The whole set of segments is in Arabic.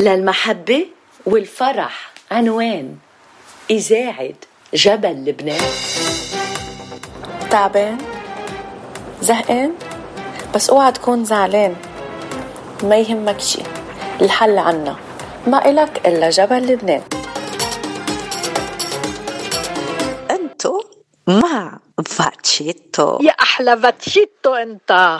للمحبة والفرح. عنوان إذاعة جبل لبنان. تعبان؟ زهقان؟ بس اوعى تكون زعلان. ما يهمك شي الحل عنا. ما إلك إلا جبل لبنان. أنتو مع فاتشيتو. يا أحلى فاتشيتو أنت.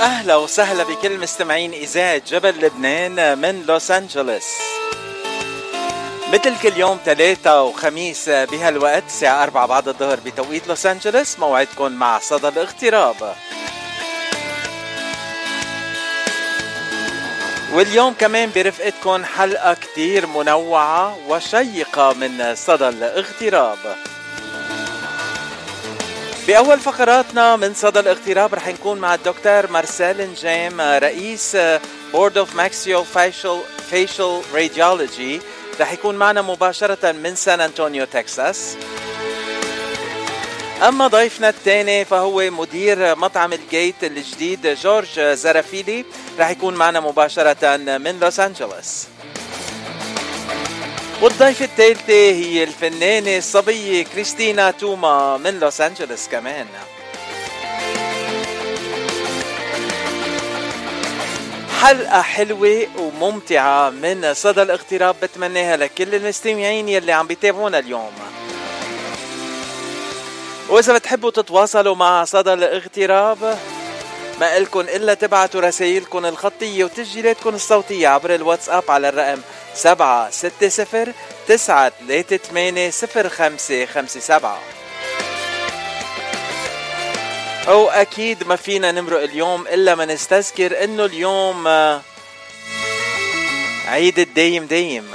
أهلا وسهلا بكل مستمعين اذاعه جبل لبنان من لوس أنجلوس. مثل كل يوم ثلاثة وخميس بهالوقت الساعة أربعة بعد الظهر بتوقيت لوس أنجلوس موعدكم مع صدى الاغتراب واليوم كمان برفقتكم حلقة كتير منوعة وشيقة من صدى الاغتراب بأول فقراتنا من صدى الاغتراب رح نكون مع الدكتور مارسيل نجام رئيس Board of Maxillofacial facial Radiology رح يكون معنا مباشرة من سان أنطونيو تكساس. أما ضيفنا الثاني فهو مدير مطعم الجيت الجديد جورج زرافيلي. رح يكون معنا مباشرة من لوس أنجلوس. والضيفة الثالثة هي الفنانة الصبية كريستينا توما من لوس أنجلوس كمان. حلقة حلوة وممتعة من صدى الاغتراب بتمناها لكل المستمعين يلي عم بيتابعونا اليوم. وإذا بتحبوا تتواصلوا مع صدى الاغتراب ما إلكن إلا تبعتوا رسائلكم الخطية وتسجيلاتكم الصوتية عبر الواتساب على الرقم سبعة ستة صفر تسعة ثلاثة ثمانية صفر خمسة خمسة سبعة. أو أكيد ما فينا نمرق اليوم إلا ما نستذكر إنه اليوم آه، عيد الدايم دايم.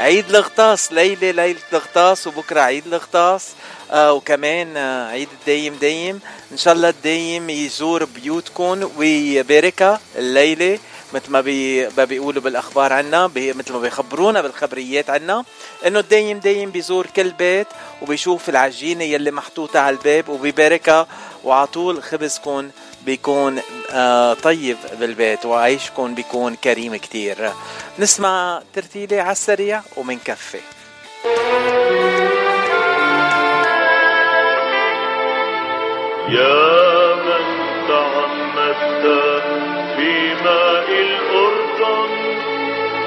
عيد الغطاس ليلة ليلة الغطاس وبكرة عيد الغطاس آه وكمان آه عيد الدايم دايم. إن شاء الله الدايم يزور بيوتكم ويباركها الليلة. مثل ما بي ما بيقولوا بالأخبار عنا مثل ما بيخبرونا بالخبريات عنا إنه الدايم دايم بيزور كل بيت وبيشوف العجينة يلي محطوطة على الباب وبيباركها وعلى طول خبزكم بيكون آه طيب بالبيت وعيشكم بيكون كريم كتير. نسمع ترتيلة على السريع ومنكفي. يا من تعمدت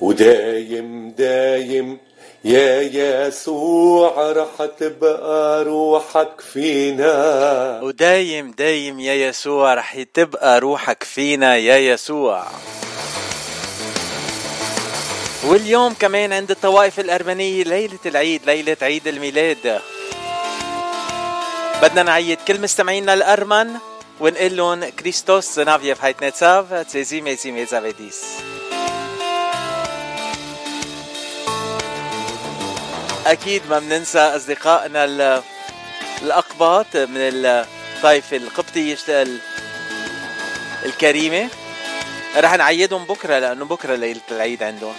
ودايم دايم يا يسوع رح تبقى روحك فينا. ودايم دايم يا يسوع رح تبقى روحك فينا يا يسوع. واليوم كمان عند الطوائف الأرمنية ليلة العيد ليلة عيد الميلاد. بدنا نعيد. كل مستمعينا الأرمن ونقول لهم Քրիստոս ծնաւ եւ յայտնեցաւ ձեզի մեզի մեծ աւետիս أكيد ما بننسى أصدقائنا الأقباط من الطائفه القبطيه الكريمة. رح نعيدهم بكرة لأنه بكرة ليلة العيد عندهم.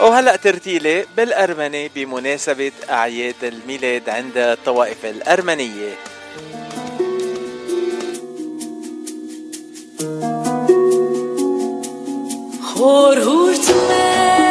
وهلأ ترتيلة بالأرمني بمناسبة أعياد الميلاد عند الطوائف الأرمنية. خور هورتمان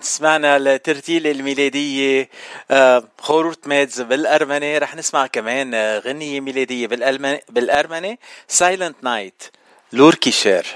سمعنا الترتيلة الميلادية آه، Խորհուրդ մեծ بالأرمني. رح نسمع كمان آه، غنية ميلادية بالأرمني Silent Night Լուռ գիշեր.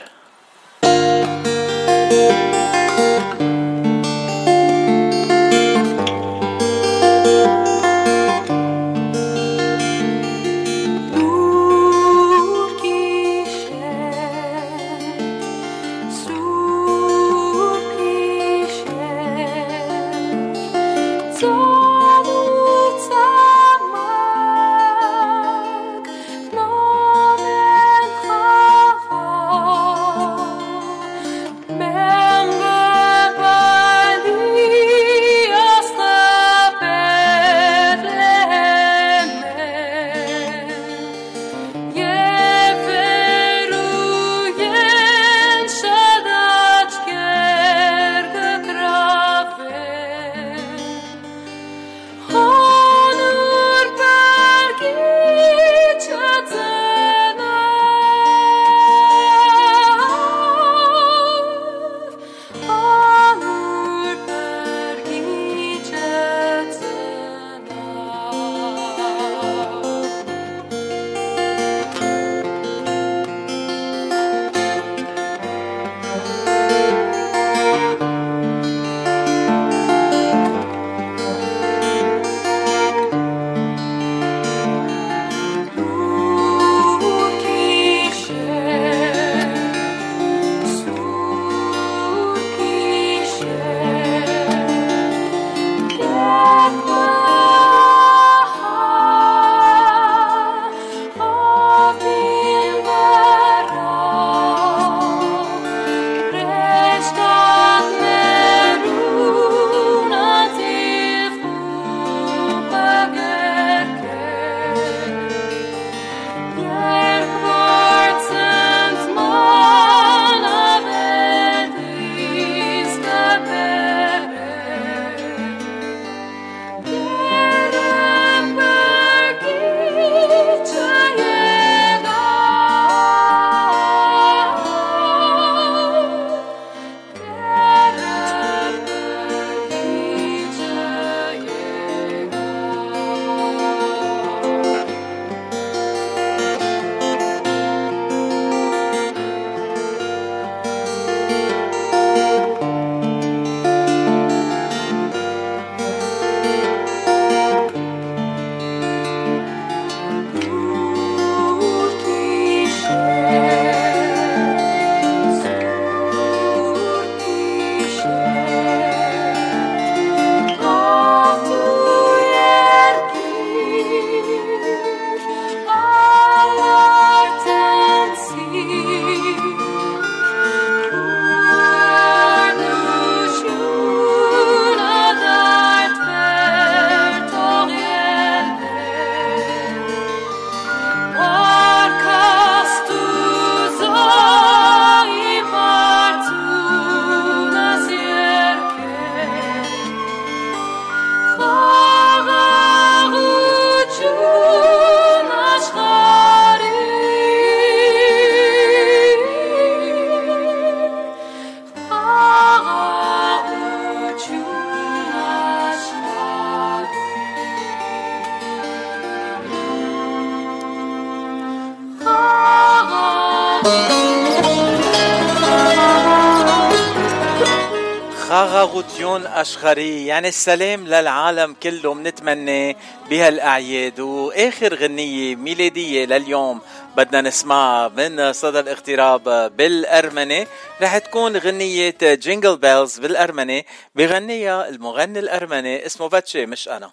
Աշխարհի يعني السلام للعالم كله منتمنى بهالأعياد. وآخر غنية ميلادية لليوم بدنا نسمعها من صدى الاغتراب بالأرمني. رح تكون غنية Jingle Bells بالأرمني بغنيها المغني الأرمني اسمه فاتشي مش أنا.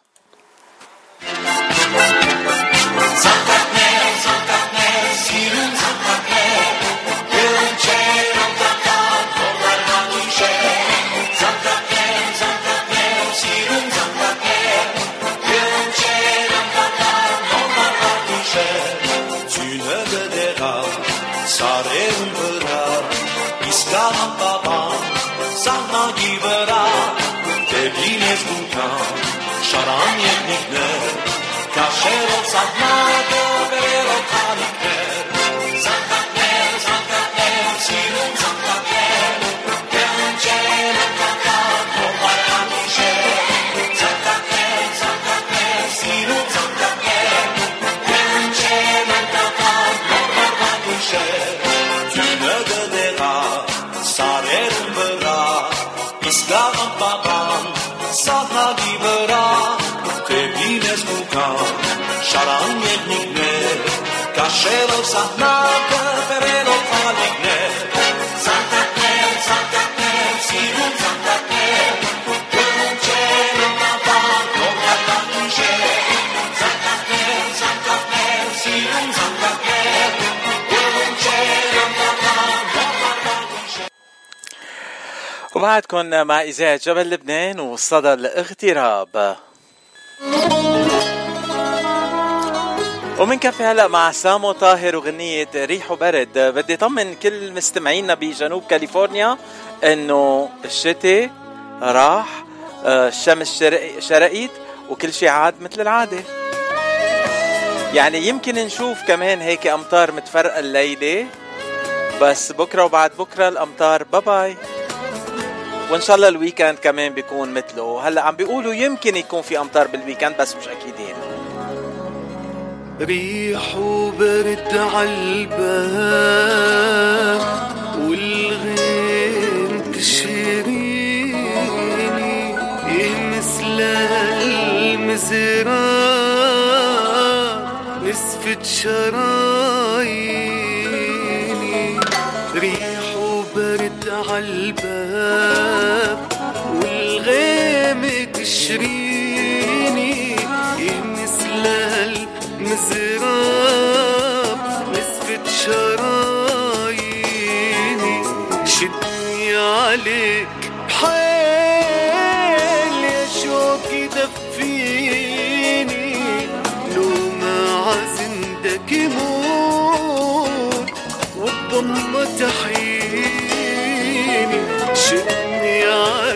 saran jednych dnes, kaszerow sadnadem. وبعدكم مع إذاعة جبل لبنان وصدى الإغتراب. ومن كفي هلا مع سامو طاهر وغنية ريح وبرد. بدي طمن كل مستمعينا بجنوب كاليفورنيا إنه الشتاء راح آه، الشمس شرق- شرقت وكل شيء عاد مثل العادة. يعني يمكن نشوف كمان هيك أمطار متفرقة الليلة بس بكرة وبعد بكرة الأمطار bye وإن شاء الله ال weekend كمان بيكون مثله. هلا عم بيقولوا يمكن يكون في أمطار بال weekend بس مش أكيدين. ريح وبرد عالباب والغيم تشريني مثل المزرعة نسفة شراييني. ريح وبرد عالباب والغيم تشريني المزراب نسفة شراييني شدني عليك. بحيل يا شوق يدفيني لو ما عزندك يموت والضمة تحييني. شدني عليك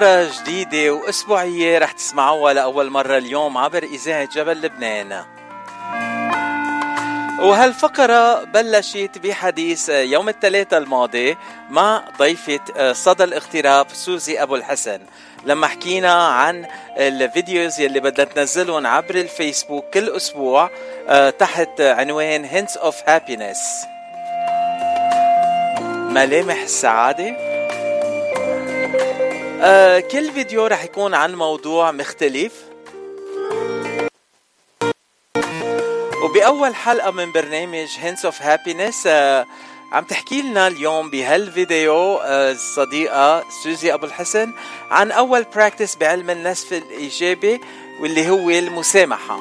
فقرة جديدة وأسبوعية رح تسمعوها لأول مرة اليوم عبر إذاعة جبل لبنان. وهالفقرة بلشت بحديث يوم الثلاثاء الماضي مع ضيفة صدى الاغتراب سوزي أبو الحسن. لما حكينا عن الفيديوز يلي بدها تنزلهم عبر الفيسبوك كل أسبوع آه، تحت عنوان Hints of Happiness. ملامح السعادة. آه، كل فيديو رح يكون عن موضوع مختلف. وبأول حلقة من برنامج of Happiness آه، عم تحكي لنا اليوم بهالفيديو آه، الصديقة سوزي أبو الحسن عن أول براكتس بعلم النسف الإيجابي واللي هو المسامحة.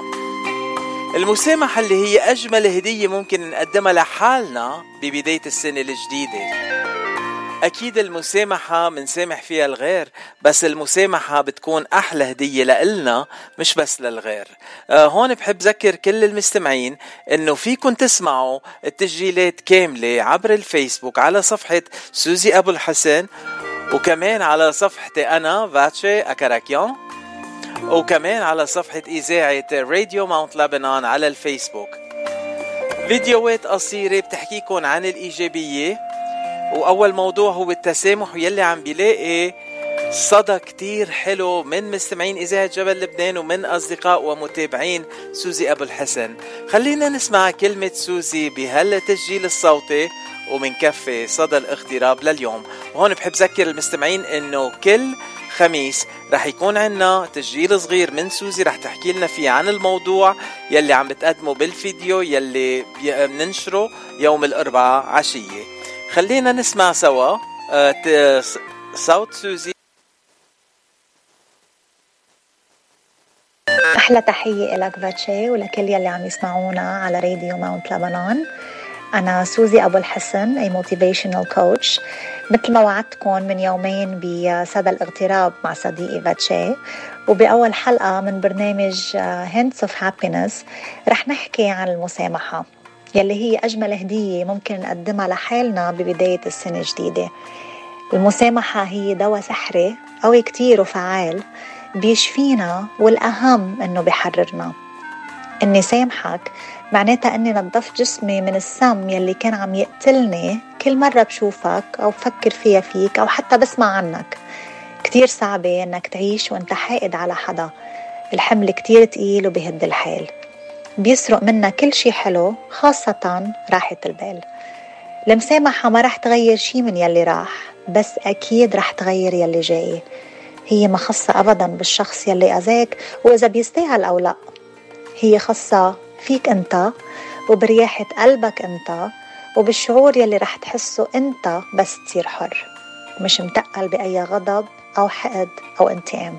المسامحة اللي هي أجمل هدية ممكن نقدمها لحالنا ببداية السنة الجديدة. أكيد المسامحة منسامح فيها الغير بس المسامحة بتكون أحلى هدية لإلنا مش بس للغير. آه هون بحب ذكر كل المستمعين إنه فيكن تسمعوا التسجيلات كاملة عبر الفيسبوك على صفحة سوزي أبو الحسن وكمان على صفحتي أنا فاتشي أكاراكيان وكمان على صفحة إذاعة راديو ماونت لبنان على الفيسبوك. فيديوهات قصيرة بتحكيكم عن الإيجابية وأول موضوع هو التسامح ويلي عم بيلاقي صدى كتير حلو من مستمعين إذاعة جبل لبنان ومن أصدقاء ومتابعين سوزي أبو الحسن. خلينا نسمع كلمة سوزي بهالتسجيل الصوتي ومن كفي صدى الاغتراب لليوم. وهون بحب ذكر المستمعين إنه كل خميس رح يكون عنا تسجيل صغير من سوزي رح تحكي لنا فيه عن الموضوع يلي عم بتقدمه بالفيديو يلي بننشره يوم الأربعاء عشية. خلينا نسمع سوا. آه، صوت سوزي. أحلى تحية إلك فاتشي ولكل يلي عم يسمعونا على راديو Mount لبنان. أنا سوزي أبو الحسن a motivational coach مثل ما وعدتكم من يومين بصدى الاغتراب مع صديقي فاتشي وبأول حلقة من برنامج Hints of Happiness رح نحكي عن المسامحة. يلي هي أجمل هدية ممكن نقدمها لحالنا ببداية السنة الجديدة. المسامحة هي دواء سحري قوي كتير وفعال بيشفينا والأهم إنه بيحررنا. إني سامحك معناتها إني نظفت جسمي من السم يلي كان عم يقتلني كل مرة بشوفك أو بفكر فيها فيك أو حتى بسمع عنك. كتير صعبة إنك تعيش وإنت حاقد على حدا. الحمل كتير تقيل وبهد الحال. بيسرق منا كل شي حلو خاصة راحة البال. المسامحة ما رح تغير شي من يلي راح بس أكيد رح تغير يلي جاي. هي ما خاصة أبدا بالشخص يلي أذاك وإذا بيستاهل أو لا. هي خاصة فيك أنت وبرياحة قلبك أنت وبالشعور يلي رح تحسه أنت بس تصير حر. مش متقل بأي غضب أو حقد أو انتقام.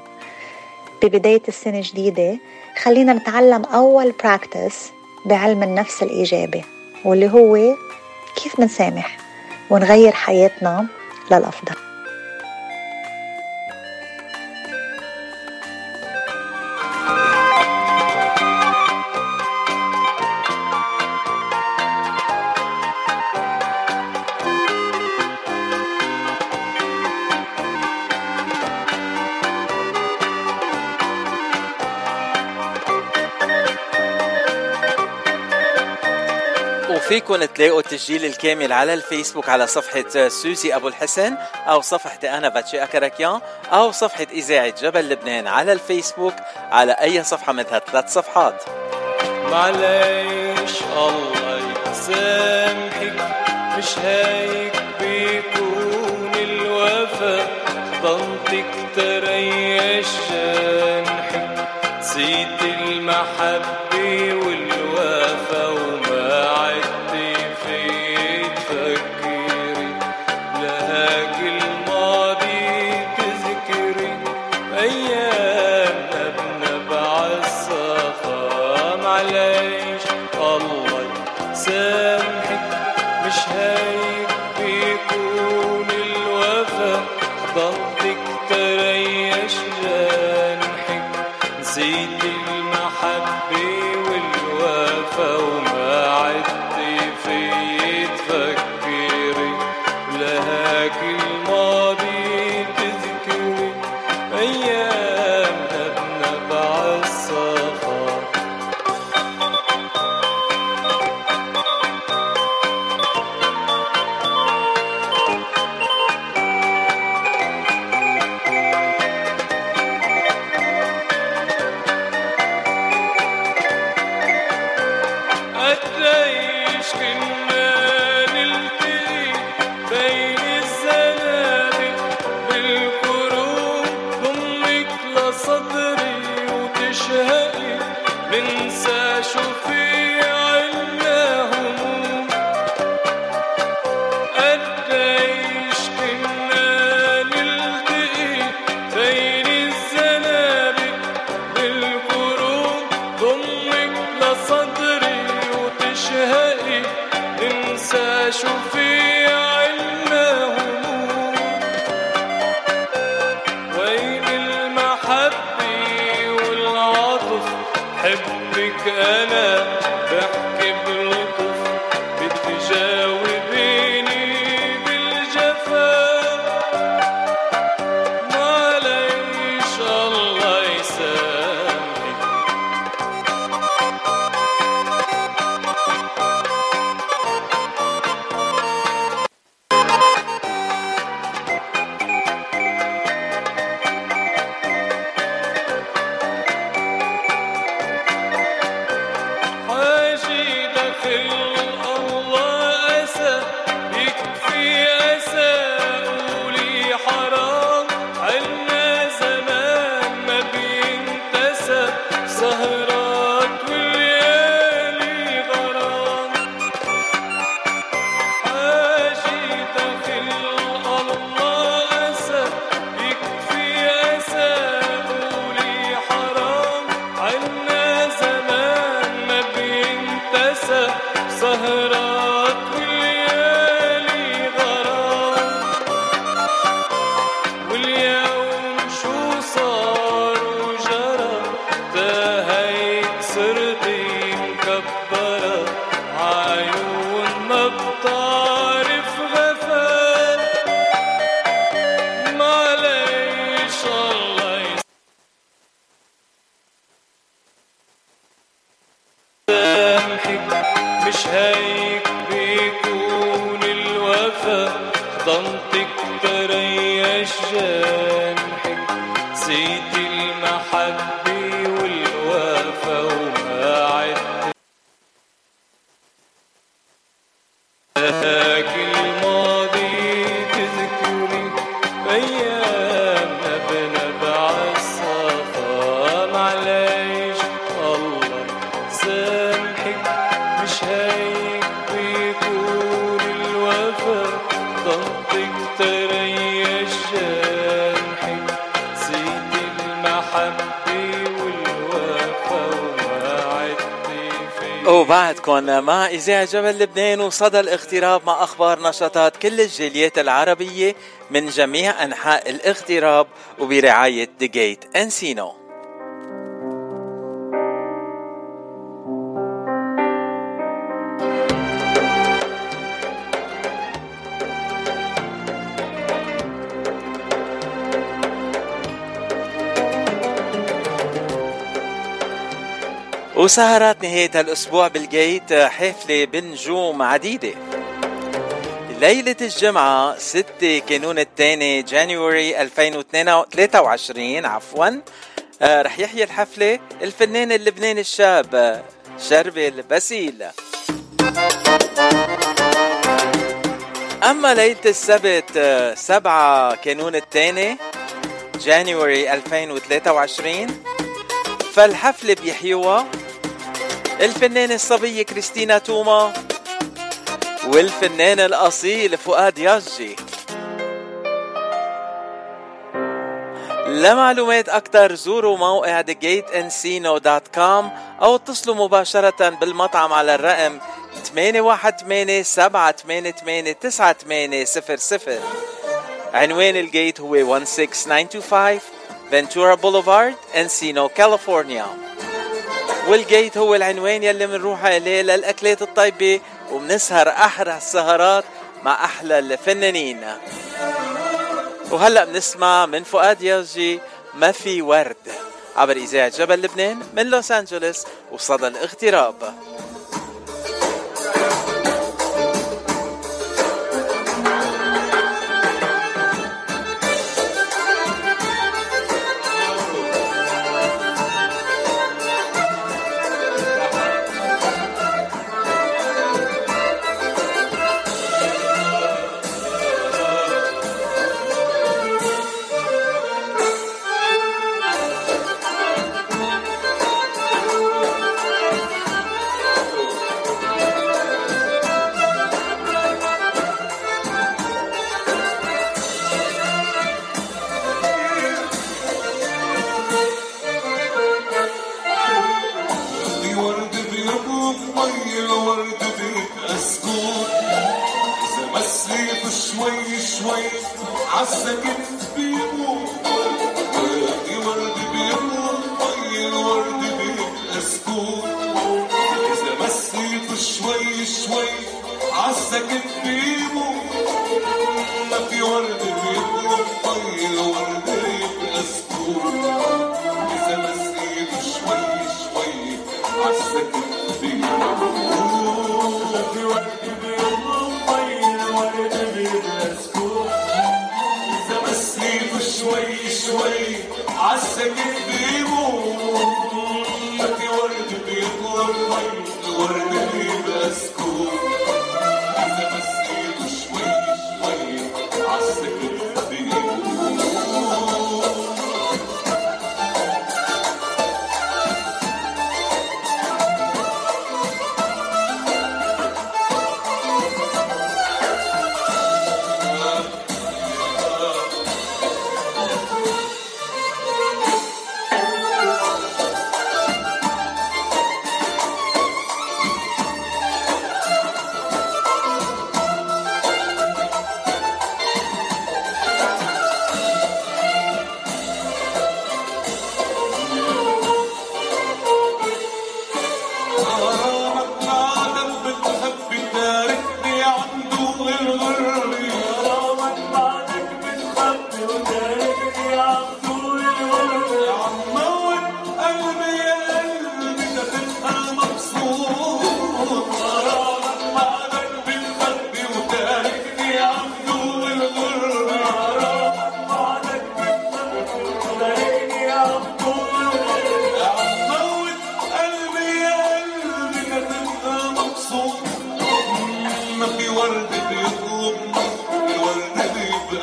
ببداية السنة الجديدة خلينا نتعلم أول براكتس بعلم النفس الإيجابي واللي هو كيف منسامح ونغير حياتنا للأفضل. وفيكم تلاقوا التسجيل الكامل على الفيسبوك على صفحة سوزي أبو الحسن أو صفحتي أنا باتشي أكركيان أو صفحة إذاعة جبل لبنان على الفيسبوك على أي صفحة من هالثلاث صفحات. معلش الله يسامحك مش هيك بيكون الوفا. ضنتك تريش جنحك نسيت المحبة. إذاعة جبل لبنان وصدى الاغتراب مع أخبار نشاطات كل الجاليات العربية من جميع أنحاء الاغتراب وبرعاية The Gate. أنسينو وسهرات نهاية الأسبوع بالجيت حفلة بنجوم عديدة. ليلة الجمعة 6 كانون الثاني January 2023 عفوا. آه، رح يحيي الحفلة الفنان اللبناني الشاب آه، شربل باسيل أما ليلة السبت آه، 7 كانون الثاني جانيوري 2023 فالحفلة بيحيوها. الفنانة الصبية كريستينا توما والفنان الأصيل فؤاد ياجي. لمعلومات أكثر زوروا موقع thegateencino.com أو اتصلوا مباشرة بالمطعم على الرقم 818 عنوان الجيت هو 16925 Ventura Boulevard Encino كاليفورنيا. والجيت هو العنوان يلي منروح عليه للأكلات الطيبة وبنسهر أحلى السهرات مع أحلى الفنانين. وهلأ بنسمع من فؤاد ياجي ما في ورد عبر إذاعة جبل لبنان من لوس أنجلوس وصدى الاغتراب.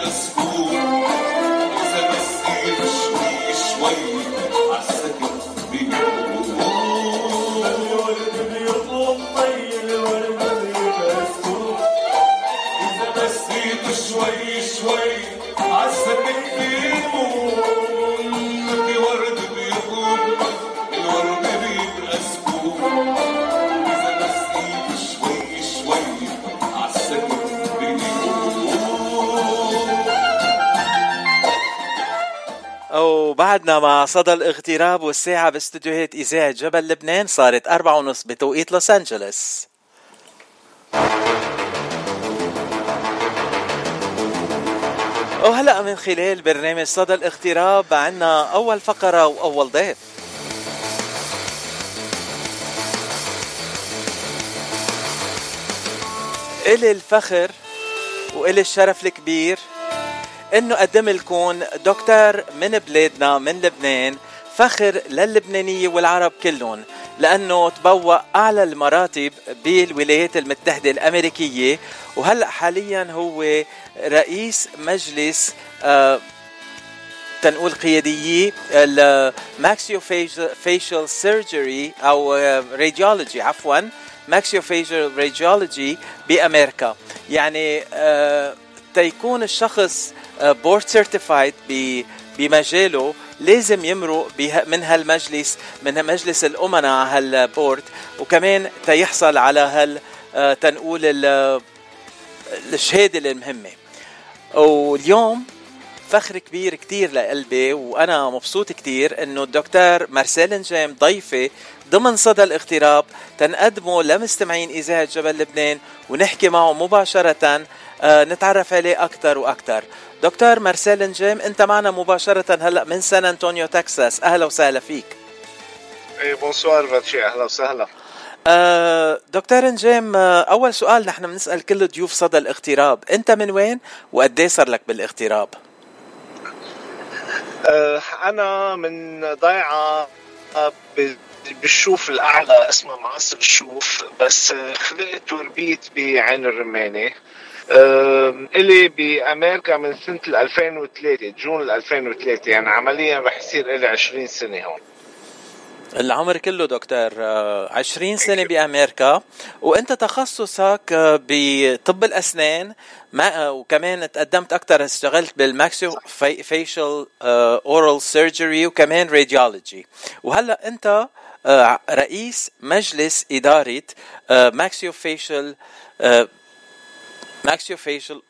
بيبقى أو بعدنا مع صدى الاغتراب والساعة باستديوهات إذاعة جبل لبنان صارت أربعة ونص بتوقيت لوس أنجلوس. وهلأ من خلال برنامج صدى الاغتراب عنا أول فقرة وأول ضيف. إلي الفخر وإلي الشرف الكبير إنه أقدم لكم دكتور من بلادنا من لبنان فخر للبنانية والعرب كلهم لأنه تبوأ أعلى المراتب بالولايات المتحدة الأمريكية. وهلأ حاليا هو رئيس مجلس آه تنقول قيادية ال maxillofacial surgery أو راديولوجي عفوا maxillofacial radiology بأمريكا. يعني آه تيكون الشخص board certified بمجاله لازم يمرق من هالمجلس من مجلس الأمناء على هال board وكمان تيحصل على هال آه، تنقول ال- الشهادة المهمة. واليوم فخر كبير كتير لقلبي وأنا مبسوط كتير إنه الدكتور مارسيل نجام ضيفي ضمن صدى الاغتراب تنقدمه لمستمعين إذاعة جبل لبنان ونحكي معه مباشرة آه، نتعرف عليه أكثر وأكثر. دكتور مارسيل نجام أنت معنا مباشرة هلأ من سان أنطونيو تكساس. أهلا وسهلا فيك. إيه بونسوار فاتشي أهلا وسهلا. آه، دكتور نجام آه، أول سؤال نحن بنسأل كل ضيوف صدى الاغتراب. أنت من وين وقد إيه صار لك بالاغتراب؟ آه، أنا من ضيعة آه، بالشوف الأعلى اسمها معصر الشوف بس آه، خلقت وربيت بعين الرمانة. آه، إلي بأمريكا من سنة 2003 جون 2003 يعني عمليا رح يصير إلي 20 سنة هون. العمر كله دكتور. آه، 20 سنة بأمريكا وأنت تخصصك آه، بطب الأسنان ما آه، وكمان تقدمت أكثر اشتغلت بال maxillofacial oral surgery وكمان radiology. وهلأ أنت آه، رئيس مجلس إدارة maxillofacial maxillofacial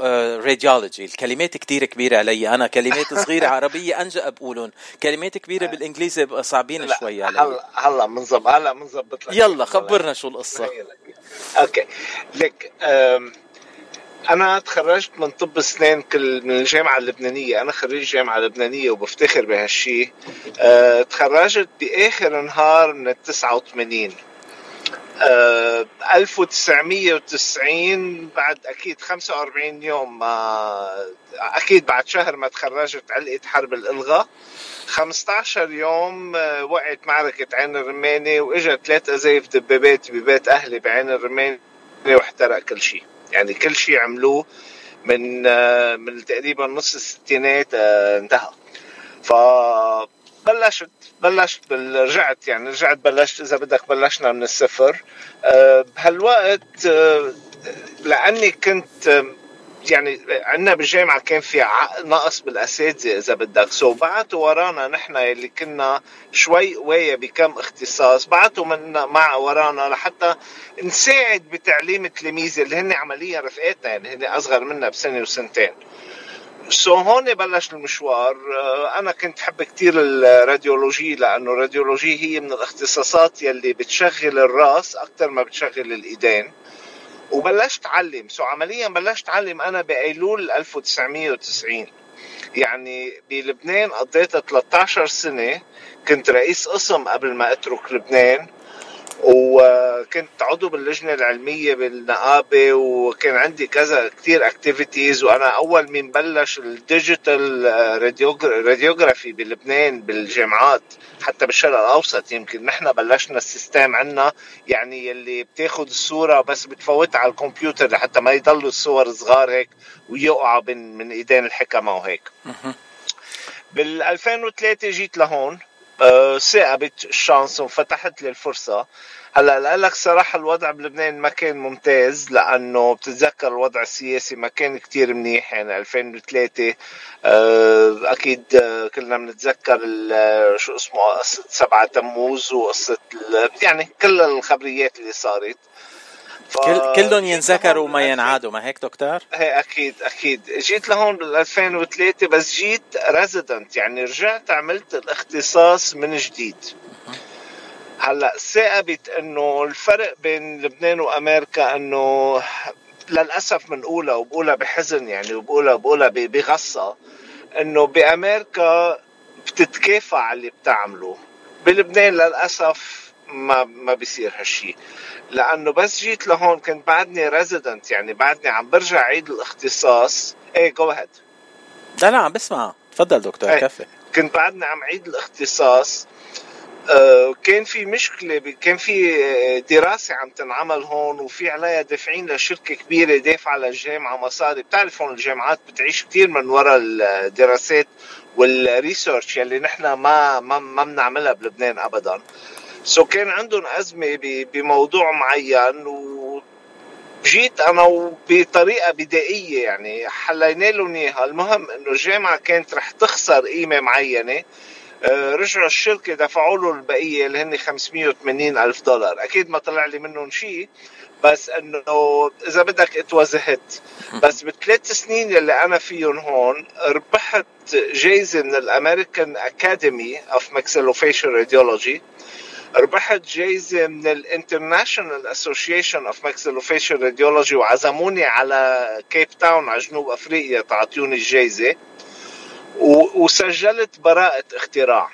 radiology الكلمات كتير كبيرة علي. أنا كلمات صغيرة عربية أنجأ بقولهم كلمات كبيرة بالإنجليزي بقى صعبين شوي علي. هلا هلا بنظبط هلا بنظبط لك. يلا خبرنا شو القصة. أوكي. لك أنا تخرجت من طب أسنان كل من الجامعة اللبنانية. أنا خريج جامعة لبنانية وبفتخر بهالشيء أه، تخرجت بآخر نهار من ال 89 أه، 1990 بعد أكيد 45 يوم ما أكيد بعد شهر ما تخرجت علقت حرب الإلغاء. 15 يوم آه، وقعت معركة عين الرماني وإجت ثلاث أزايف دبابات ببيت أهلي بعين الرماني واحترق كل شيء. يعني كل شيء عملوه من آه، من تقريبا نص الستينات آه، انتهى. ف بلشت بلشت رجعت يعني رجعت بلشت إذا بدك بلشنا من الصفر. آه، بهالوقت آه، لأني كنت آه، يعني عندنا بالجامعة كان في نقص بالأساتذة إذا بدك. سو بعتوا ورانا نحن اللي كنا شوي قوايه بكم اختصاص. بعتوا من مع ورانا لحتى نساعد بتعليم تلاميذي اللي هن عمليا رفقاتنا يعني هن أصغر منا بسنة وسنتين. so هون بلش المشوار. آه، أنا كنت حب كتير ال radiology لأنه ال radiology هي من الاختصاصات يلي بتشغل الرأس أكثر ما بتشغل الإيدين. وبلشت أعلم. so عمليا بلشت أعلم أنا بأيلول 1990 يعني بلبنان قضيت 13 سنة. كنت رئيس قسم قبل ما أترك لبنان. وكنت عضو باللجنة العلمية بالنقابة وكان عندي كذا كتير activities وأنا أول من بلش ال digital radiography بلبنان بالجامعات حتى بالشرق الأوسط يمكن. نحن بلشنا ال system عنا يعني يلي بتاخد الصورة بس بتفوتها على الكمبيوتر لحتى ما يضلوا الصور صغار هيك ويقعوا من, من إيدين الحكمة وهيك. بال 2003 جيت لهون آه، ثاقبت الشانس وفتحت لي الفرصة هلا لك صراحة الوضع بلبنان ما كان ممتاز لأنه بتتذكر الوضع السياسي ما كان كتير منيح يعني 2003 آه، أكيد آه، كلنا بنتذكر شو اسمه قصة سبعة تموز وقصة ال- يعني كل الخبريات اللي صارت. كل كلهم ينذكروا وما ينعادوا ما هيك دكتور؟ إيه أكيد أكيد. جيت لهون بال 2003 بس جيت ريزيدنت يعني رجعت عملت الاختصاص من جديد. هلأ ثاقبت إنه الفرق بين لبنان وأمريكا إنه للأسف بنقولها وبقولها بحزن يعني وبقولها بقولها بغصة إنه بأمريكا بتتكافى على اللي بتعمله. بلبنان للأسف ما ما بيصير هالشيء لأنه بس جيت لهون كنت بعدني resident يعني بعدني عم برجع عيد الاختصاص. إيه جو هيد لا لا عم بسمع. تفضل دكتور إيه. كفي. كنت بعدني عم عيد الاختصاص. آه، كان في مشكلة كان في آه، دراسة عم تنعمل هون وفي عليها دافعين لشركة كبيرة دافعة للجامعة مصاري بتعرف هون الجامعات بتعيش كتير من وراء الدراسات وال research يلي نحن ما ما ما بنعملها بلبنان ابدا. سو كان عندهم ازمه ب- بموضوع معين و جيت أنا بطريقة بدائية يعني حلينا لهم إياها. المهم إنه الجامعة كانت رح تخسر قيمة معينة. آه، رجعوا الشركة دفعوا له البقية اللي هن 580 ألف دولار. أكيد ما طلع لي منهم شيء بس إنه إذا بدك اتوزهت بس بالثلاث سنين اللي أنا فيهم هون ربحت جايزة من ال American Academy of Maxillofacial Radiology ربحت جايزة من ال International Association of Maxillofacial Radiology وعزموني على كيب تاون على جنوب أفريقيا تعطيوني الجايزة. وسجلت براءة اختراع.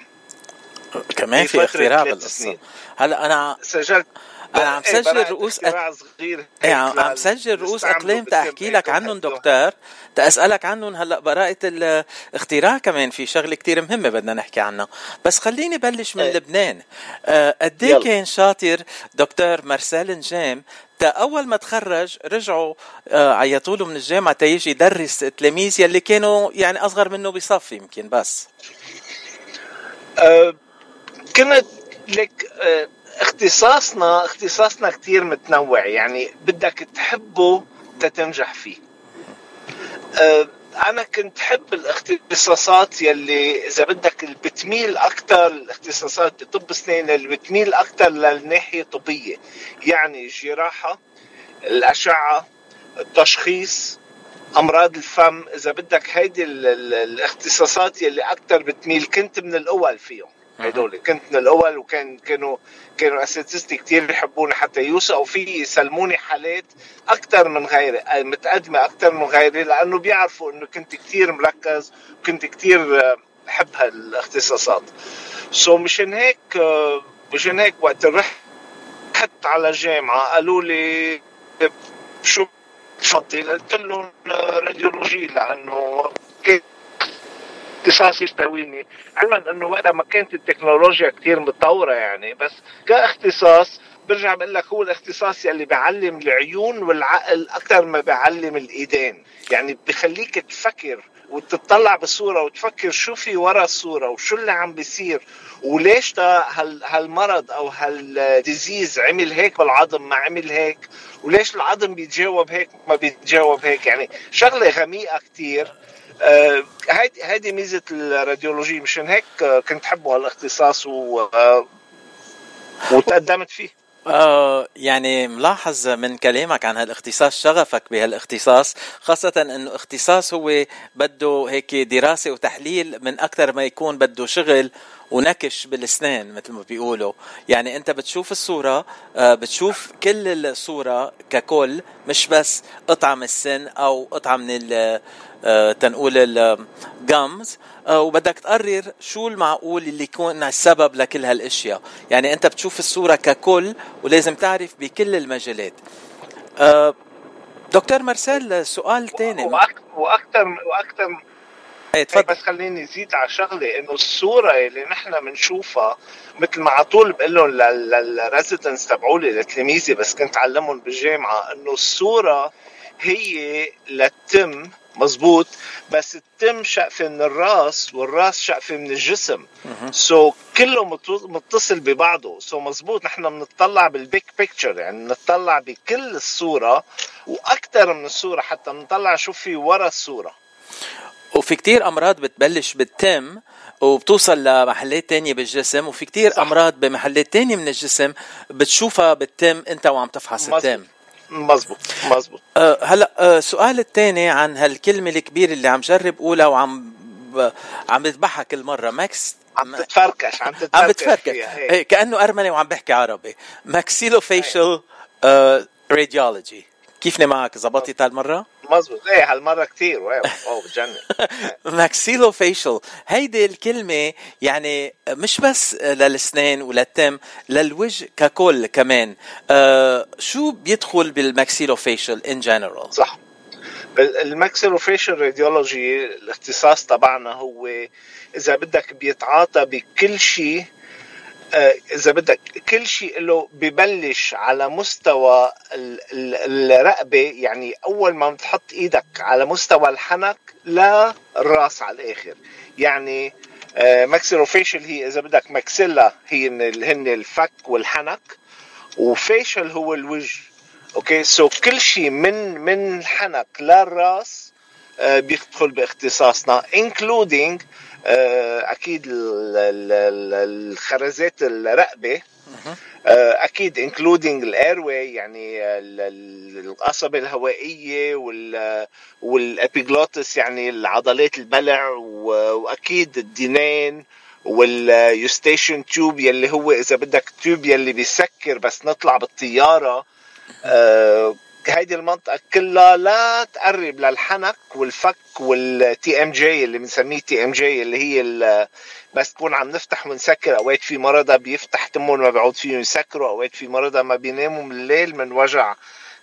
كمان في بفترة اختراع بالقصة. هلا أنا سجلت أنا عم إيه، سجل رؤوس أك... صغير إيه عم سجل رؤوس اقلام تحكي لك عنهم. دكتور تاسالك عنهم هلأ براءة الاختراع كمان في شغلة كتير مهمة بدنا نحكي عنها بس خليني بلش من إيه. لبنان آه، قد إيه يلا. كان شاطر دكتور مارسيل نجام تا أول ما تخرج رجعوا آه، عيطوا له من الجامعة تيجي يدرس تلاميذ يلي كانوا يعني أصغر منه بصف يمكن بس أه، كنت لك آه، اختصاصنا اختصاصنا كتير متنوع يعني بدك تحبه تتنجح فيه. آه، أنا كنت حب الاختصاصات يلي إذا بدك اللي بتميل أكثر الاختصاصات بطب اسنان اللي بتميل أكثر للناحية الطبيه يعني الجراحه الأشعة التشخيص أمراض الفم إذا بدك هيدي ال- ال- الاختصاصات يلي أكثر بتميل كنت من الأول فيهم. هدول. كنت من الأول وكان كانوا كانوا اساتذتي كثير بيحبوني حتى يوثقوا في يسلموني حالات أكثر من غيري آه، متقدمة أكثر من غيري لأنه بيعرفوا إنه كنت كثير مركز وكنت كثير آه، بحب هالاختصاصات. so مشان هيك آه، مشان هيك وقت رحت على الجامعة قالوا لي شو تفضل قلت لهم radiology لأنه اختصاص يستهويني علما إنه وقتها ما كانت التكنولوجيا كثير متطورة يعني بس كاختصاص برجع بقول لك هو الاختصاص يلي بيعلم العيون والعقل أكثر ما بيعلم الإيدين. يعني بخليك تفكر وتطلع بالصورة وتفكر شو في ورا الصورة وشو اللي عم بيصير وليش هال هالمرض أو هال disease عمل هيك بالعظم ما عمل هيك وليش العظم بيتجاوب هيك ما بيتجاوب هيك. يعني شغلة غميقة كتير. هيدي هيدي ميزة ال radiology مشان هيك آه، كنت حبه هالاختصاص و آه، وتقدمت فيه. آه يعني ملاحظ من كلامك عن هالاختصاص شغفك بهالاختصاص خاصة إنه اختصاص هو بده هيك دراسة وتحليل من أكثر ما يكون بده شغل ونكش بالاسنان مثل ما بيقولوا. يعني أنت بتشوف الصورة آه بتشوف كل الصورة ككل مش بس قطعة من السن أو قطعة من آه، تنقول الجامز وبدك تقرر شو المعقول اللي يكون السبب لكل هالأشياء. يعني أنت بتشوف الصورة ككل ولازم تعرف بكل المجالات. آه، دكتور مارسيل سؤال تاني وأكثر وأكثر إيه تفضل. بس خليني زيد على شغلة إنه الصورة اللي نحن بنشوفها مثل ما على طول بقول لهم للريزيدنس تبعولي لتلاميذي بس كنت علمهم بالجامعة إنه الصورة هي للتم مزبوط بس التم شقفة من الراس والراس شقفة من الجسم. so, كله مت- متصل ببعضه. so, مزبوط نحن بنطلع بال big picture يعني بنطلع بكل الصورة وأكثر من الصورة حتى بنطلع شو في ورا الصورة. وفي كتير أمراض بتبلش بالتم وبتوصل لمحلات تانية بالجسم وفي كتير صح. أمراض بمحلات تانية من الجسم بتشوفها بالتم. أنت وعم تفحص مزبوط. التم مزبوط مزبوط أه هلا أه السؤال الثاني عن هالكلمة الكبيرة اللي عم جرب قولها وعم ب... عم بذبحها كل مرة max عم تتفركش عم تتفركش. عم هيك. إيه، كأنه أرمني وعم بحكي عربي. maxillofacial radiology كيفني معك زبطت هالمرة؟ مزبوط إيه هالمرة كثير wow wow بتجنن maxillofacial هيدي الكلمة يعني مش بس للسنان وللتم للوجه ككل كمان. آه شو بيدخل بال maxillofacial in general صح. ال maxillofacial radiology الاختصاص تبعنا هو إذا بدك بيتعاطى بكل شيء آه، إذا بدك كل شيء له ببلش على مستوى ال- ال- الرقبة. يعني أول ما بتحط إيدك على مستوى الحنك للراس على الآخر. يعني maxillofacial هي إذا بدك maxilla هي هن الفك والحنك و facial هو الوجه. Okay? so كل شيء من من الحنك للراس آه، بيدخل باختصاصنا including أكيد ال- ال- ال- الخرزات الرقبة آه، أكيد including ال airway يعني ال- ال- القصبة الهوائية وال وال epiglottis يعني العضلات البلع وأكيد الدينين وال eustachian tube يلي هو إذا بدك tube يلي بيسكر بس نطلع بالطيارة آه، هيدي المنطقة كلها لا تقرب للحنك والفك وال TMJ اللي بنسميه TMJ اللي هي بس تكون عم نفتح ونسكر أوقات في مرضى بيفتح تمهم ما بيعود فيهم يسكروا. أوقات في مرضى ما بيناموا من الليل من وجع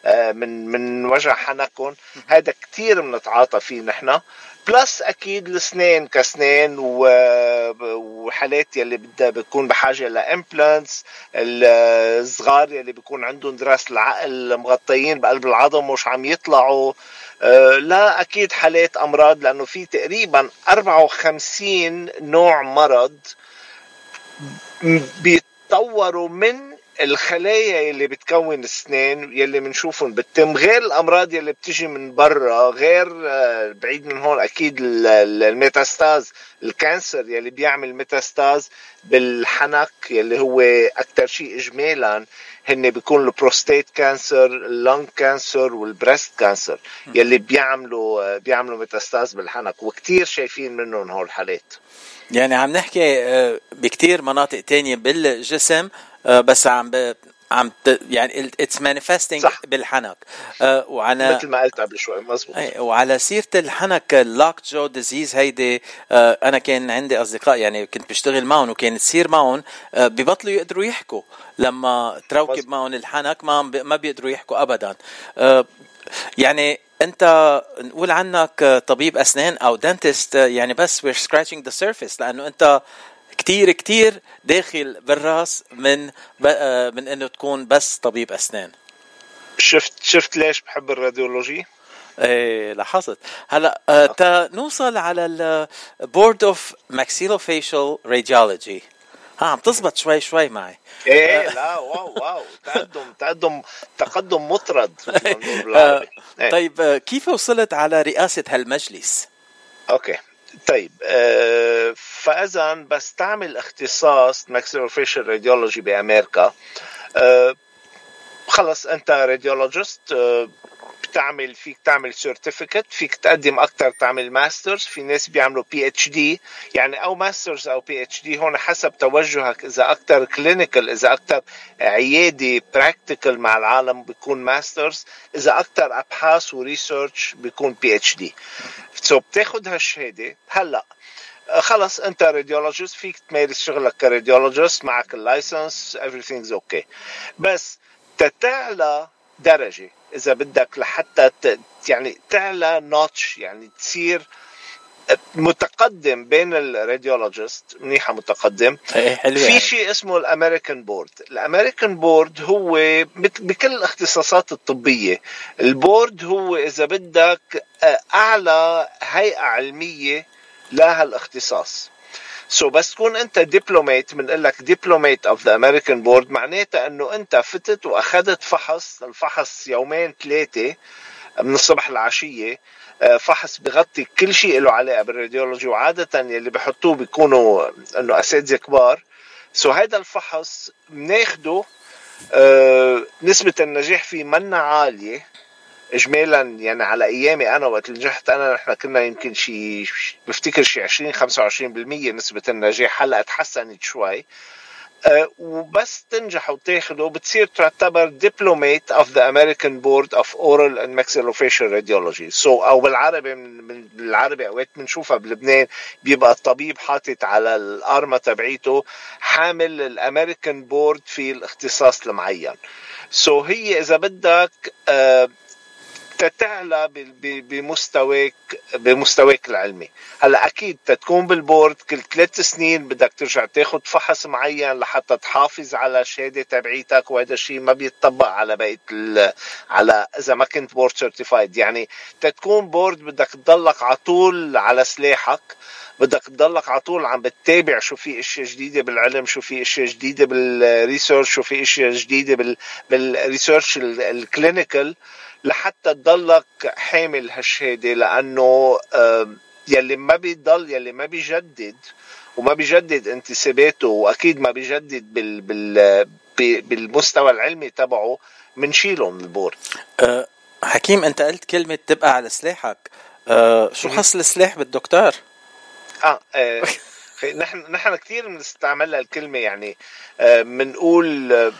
آه، من من وجع حنكهم. هذا كتير بنتعاطى فيه نحن. plus أكيد الاسنان كاسنان وحالات يلي بدها بتكون بحاجة ل implants الصغار يلي بيكون عندهم دراس العقل مغطيين بقلب العظم ومش عم يطلعوا. آه، لا أكيد حالات أمراض لأنه في تقريبا 54 نوع مرض بي- طوروا من الخلايا اللي بتكون السنان يلي بنشوفهم بالتم غير الأمراض يلي بتجي من برا غير آه، بعيد من هون أكيد ال- ال- ال metastases ال cancer يلي بيعمل metastases بالحنك يلي هو أكثر شيء اجمالا هن بيكون ال prostate cancer ال lung cancer وال breast cancer يلي بيعملوا آه، بيعملوا metastases بالحنك وكتير شايفين منهم هول الحالات يعني عم نحكي آه، بكتير مناطق تانية بالجسم بس عم ب... عم ت... يعني it's manifesting بالحنك. آه، وعلى مثل ما قلت قبل شوي مزبوط. اي وعلى سيرة الحنك ال lock jaw disease هيدي آه، أنا كان عندي أصدقاء يعني كنت بشتغل معهم وكانت تصير معهم آه، ببطلوا يقدروا يحكوا. لما تروكب معهم الحنك ما ما بيقدروا يحكوا ابدا. آه، يعني أنت نقول عنك آه، طبيب أسنان أو dentist يعني بس we're scratching the surface لأنه أنت كتير كتير داخل بالراس من آه، من إنه تكون بس طبيب أسنان. شفت شفت ليش بحب ال radiology؟ إيه لاحظت. هلا آه، تا نوصل على ال board of maxillofacial radiology ها عم تزبط شوي شوي معي. إيه لا wow wow. تقدم تقدم تقدم مطرد. آه،. طيب آه، كيف وصلت على رئاسة هالمجلس؟ okay. طيب آه فاذا بس تعمل اختصاص maxillofacial radiology بأمريكا. آه خلص أنت radiologist بتعمل فيك تعمل certificate فيك تقدم أكثر تعمل masters في ناس بيعملوا PhD يعني أو masters أو PhD هون حسب توجهك إذا أكثر clinical إذا أكثر عيادي practical مع العالم بيكون masters إذا أكثر أبحاث و research بيكون PhD so بتاخذ هالشهادة. هلأ خلص أنت radiologist فيك تمارس شغلك ك radiologist معك ال license everything's okay بس تتعلى درجة. إذا بدك لحتى ت... يعني تعلى notch يعني تصير متقدم بين ال radiologist منيحة متقدم. إيه حلوة في يعني. شيء اسمه ال American board. ال American board هو بكل الاختصاصات الطبية ال board هو إذا بدك آه، أعلى هيئة علمية لها الاختصاص so بس تكون أنت diplomate بنقول لك diplomate of the American board معناتها إنه أنت فتت وأخذت فحص الفحص يومين ثلاثة من الصبح للعشيه آه، فحص بغطي كل شيء له علاقة بال radiology وعادة يلي بحطوه بيكونوا إنه أساتذة كبار. so هذا الفحص بناخده آه، نسبة النجاح فيه منا عالية. اجمالا يعني على أيامي أنا وقت نجحت أنا نحن كنا يمكن شي بفتكر شي 20 25% نسبة النجاح هلأ تحسنت شوي. آه، وبس تنجح وتاخده بتصير تعتبر diplomate of the American board of oral and maxillofacial radiology so أو بالعربي من بالعربي أوقات بنشوفها بلبنان بيبقى الطبيب حاطط على الأرمة تبعيته حامل ال American board في الاختصاص المعين. so هي إذا بدك آه، تتعلى بمستواك بمستواك العلمي. هلا أكيد تكون بال board كل ثلاث سنين بدك ترجع تاخذ فحص معين لحتى تحافظ على الشهاده تبعيتك وهذا الشيء ما بيتطبق على بقية على إذا ما كنت board certified يعني تكون board بدك تضلك على طول على سلاحك بدك تضلك على طول عم بتتابع شو في أشياء جديدة بالعلم شو في أشياء جديدة بال research شو في أشياء جديدة بال بال research ال- ال clinical لحتى تضلك حامل هالشهادة لأنه يلي ما بيضل يلي ما بيجدد وما بيجدد انتساباته وأكيد ما بيجدد بال بال بالمستوى العلمي تبعه بنشيله من ال board أه حكيم أنت قلت كلمة تبقى على سلاحك. أه شو خص السلاح بالدكتور؟ آه, آه نحن نحن كثير بنستعملها الكلمة يعني بنقول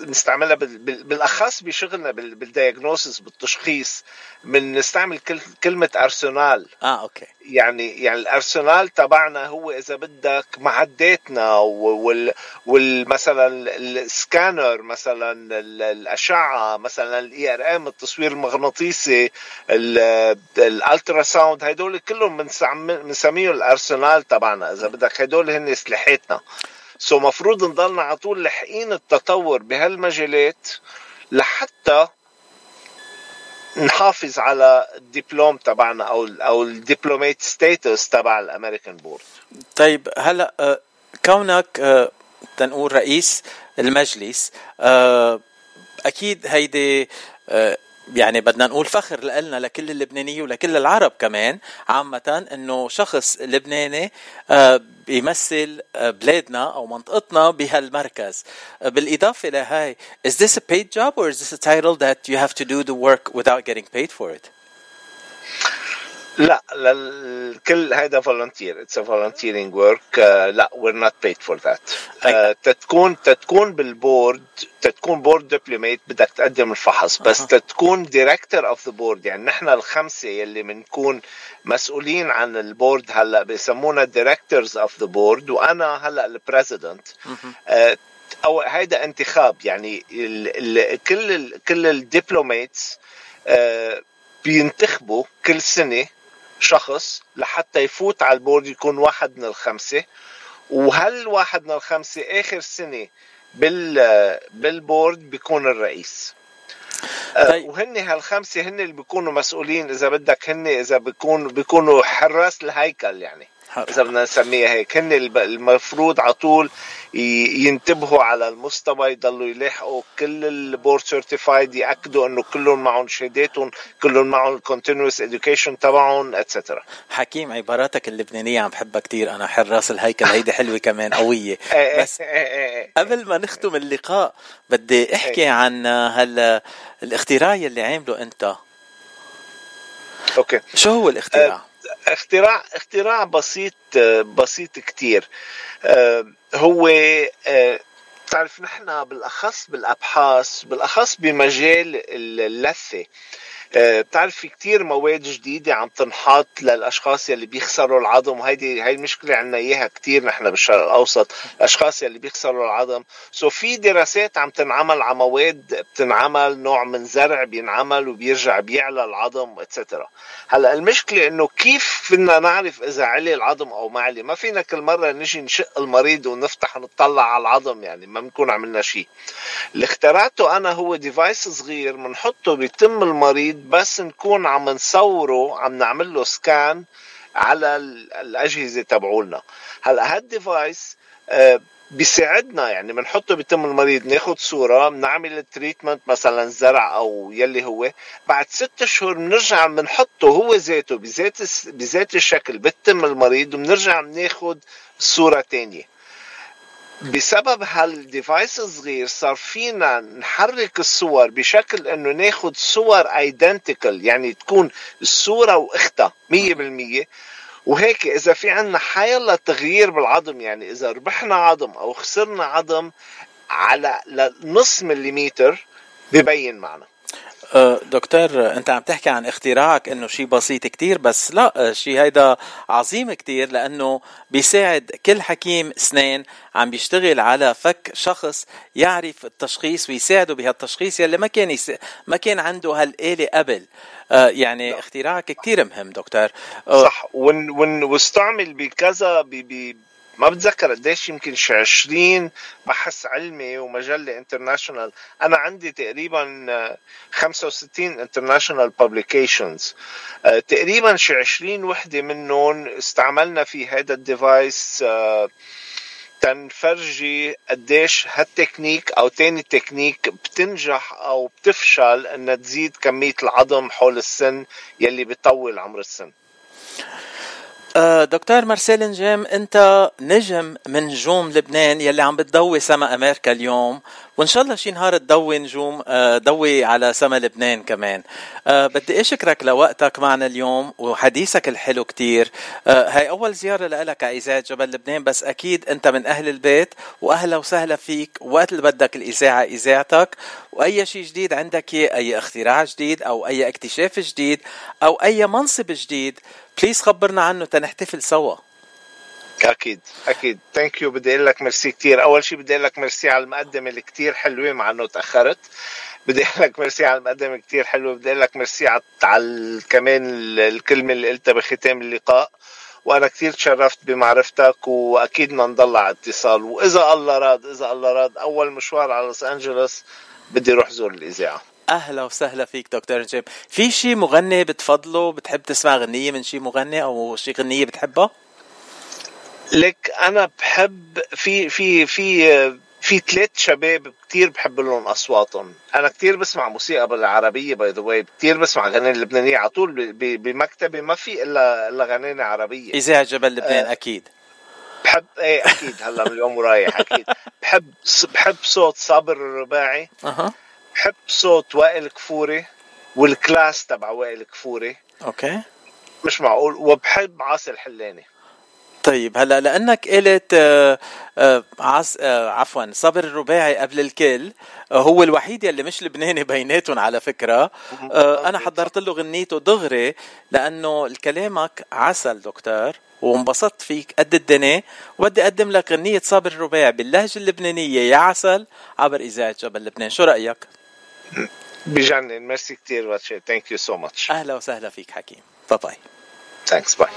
بنستعملها بال- بال- بالأخص بشغلنا بال- بال diagnosis بالتشخيص بنستعمل كل- كلمة أرسنال. آه okay. يعني يعني الأرسنال تبعنا هو إذا بدك معداتنا وال والمثلا السكانر مثلا ال- الأشعة مثلا ال IRM التصوير المغناطيسي ال- ال ultrasound هدول كلهم بنسميهم الأرسنال تبعنا إذا بدك هدول هن سلاحاتنا so مفروض نضلنا على طول لاحقين التطور بهالمجالات لحتى نحافظ على ال diplome تبعنا أو أو ال diplomate status تبع ال American board. طيب هلا أه كونك تنقول رئيس المجلس آه، أكيد هيدي آه، يعني بدنا نقول فخر لنا لكل اللبنانية ولكل العرب كمان عامة إنه شخص لبناني آه، بيمثل آه، بلادنا أو منطقتنا بهالمركز. آه، بالإضافة لهاي is this a paid job or is this a title that you have to do the work without getting paid for it? لا لل- كل هذا volunteer it's work. آه، لا not paid for that. آه، تتكون تتكون بال board تتكون board diplomate بدك تقدم الفحص. بس تتكون director of the board يعني نحن الخمسة يلي بنكون مسؤولين عن ال board هلا بسمونا directors of the board وأنا هلا ال president أو هيدا انتخاب. يعني ال ال كل ال كل ال diplomates آه، بينتخبوا كل سنة شخص لحتى يفوت على ال board يكون واحد من الخمسة. وهال واحد من الخمسة آخر سنة بال بال board بيكون الرئيس؟ طيب. وهن هالخمسة هن اللي بيكونوا مسؤولين إذا بدك هن إذا بيكونوا بيكونوا حراس الهيكل يعني. اذا بدنا نسميها هيك. هن المفروض على طول ينتبهوا على المستوى يضلوا يلاحقوا كل ال board certified يأكدوا إنه كلهم معهم شهاداتهم كلهم معهم ال continuous education تبعهم et cetera حكيم عباراتك اللبنانية عم بحبها كتير. أنا حراس الهيكل. هيدي حلوة كمان قوية. بس قبل ما نختم اللقاء بدي أحكي عن هال الاختراع يلي عامله أنت. أوكي. شو هو الاختراع؟ اختراع اختراع بسيط بسيط كتير. آه، هو آه، بتعرف نحن بالأخص بالأبحاث بالأخص بمجال اللثة. آه، بتعرف في كتير مواد جديدة عم تنحط للأشخاص يلي بيخسروا العظم وهيدي هاي المشكلة عنا إياها كتير نحن بالشرق الأوسط الأشخاص يلي بيخسروا العظم. so في دراسات عم تنعمل على مواد بتنعمل نوع من زرع بينعمل وبيرجع بيعلى العظم et cetera هلأ المشكلة إنه كيف فينا نعرف إذا علي العظم أو ما علي؟ ما فينا كل مرة نجي نشق المريض ونفتح نطلع على العظم يعني ما بنكون عملنا شيء اللي اخترعته أنا هو device صغير بنحطه بتم المريض بس نكون عم نصوره عم نعمل له scan على ال- الأجهزة تبعولنا. هلأ هال device آه، بيساعدنا يعني بنحطه بتم المريض ناخد صورة بنعمل ال treatment مثلا زرع أو يلي هو. بعد ست اشهر بنرجع بنحطه هو ذاته بذات بذات الشكل بتم المريض وبنرجع بناخد صورة تانية. بسبب هال device الصغير صار فينا نحرك الصور بشكل إنه ناخد صور identical يعني تكون الصورة وإختها 100% وهيك إذا في عنا حيلا تغيير بالعظم يعني إذا ربحنا عظم أو خسرنا عظم على نص مليمتر ببين معنا. دكتور أنت عم تحكي عن اختراعك إنه شيء بسيط كتير بس لا شيء هيدا عظيم كتير لأنه بيساعد كل حكيم اسنان عم بيشتغل على فك شخص يعرف التشخيص ويساعده بهالتشخيص يلي ما كان يس... ما كان عنده هالآلة قبل. أه، يعني اختراعك كتير مهم دكتور. أه، صح ون ون واستعمل بكذا ب ب ما بتذكر قديش يمكن شي 20 بحث علمي ومجلة international أنا عندي تقريبا آه، 65 international publications تقريبا شي 20 وحدة منهم استعملنا في هذا ال device آه، تنفرجي قديش هالتكنيك أو تاني تكنيك بتنجح أو بتفشل إنها تزيد كمية العظم حول السن يلي بيطول عمر السن. دكتور مارسيل نجام انت نجم من نجوم لبنان يلي عم بتضوي سما أمريكا اليوم وإن شاء الله شي نهار تضوي نجوم أه، ضوي على سما لبنان كمان. أه، بدي اشكرك لوقتك معنا اليوم وحديثك الحلو كتير. هاي أول زيارة لك إذاعة جبل لبنان بس أكيد أنت من أهل البيت وأهلا وسهلا فيك وقت اللي بدك الإذاعة إذاعتك وأي شيء جديد عندك أي اختراع جديد أو أي اكتشاف جديد أو أي منصب جديد please خبرنا عنه تنحتفل سوا. أكيد أكيد. thank you بدي أقول لك ميرسي كثير أول شيء بدي أقول لك ميرسي على المقدمة اللي كثير حلوة مع إنه تأخرت. بدي أقول لك ميرسي على المقدمة كثير حلوة. بدي أقول لك ميرسي على كمان ال- الكلمة اللي قلتها بختام اللقاء. وأنا كثير تشرفت بمعرفتك وأكيد بدنا نضل على اتصال. وإذا الله راد إذا الله راد أول مشوار على لوس انجلوس بدي أروح زور الإذاعة. أهلا وسهلا فيك دكتور نجيب. في شي مغني بتفضله؟ بتحب تسمع غنية من شي مغني أو شي غنية بتحبها لك أنا بحب في في في في ثلاث شباب كتير بحب لهم أصواتهم. أنا كتير بسمع موسيقى بالعربية by the way كتير بسمع أغاني اللبنانيه على طول بمكتبي ما في إلا إلا اغاني عربية. إذاعة جبل لبنان آه. أكيد. بحب إيه أكيد. هلا من اليوم ورايح أكيد. بحب بحب صوت صابر الرباعي. أها. بحب صوت وائل كفوري وال class تبع وائل كفوري. okay. مش معقول وبحب عاصي الحلاني طيب هلا لأنك قلت آه، آه، عص آه، عفوا صابر الرباعي قبل الكل آه، هو الوحيد يلي مش لبناني بيناتهم على فكرة. أنا حضرت له غنيته دغري لأنه كلامك عسل دكتور وانبسطت فيك قد الدنيا. وبدي أقدم لك غنية صابر الرباعي باللهجة اللبنانية يا عسل عبر إذاعة جبل لبنان. شو رأيك؟ بجنن ميرسي كتير واتشي thank you so much أهلا وسهلا فيك حكيم bye bye thanks bye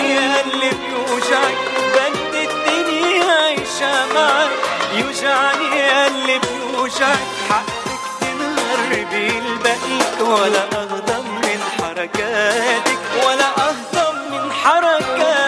اللي بيوجعك بنت الدنيا عايشة معك يوجعني اللي بيوجعك. حقك تنغربي البقيك ولا أغضب من حركاتك. ولا أهضم من حركاتك.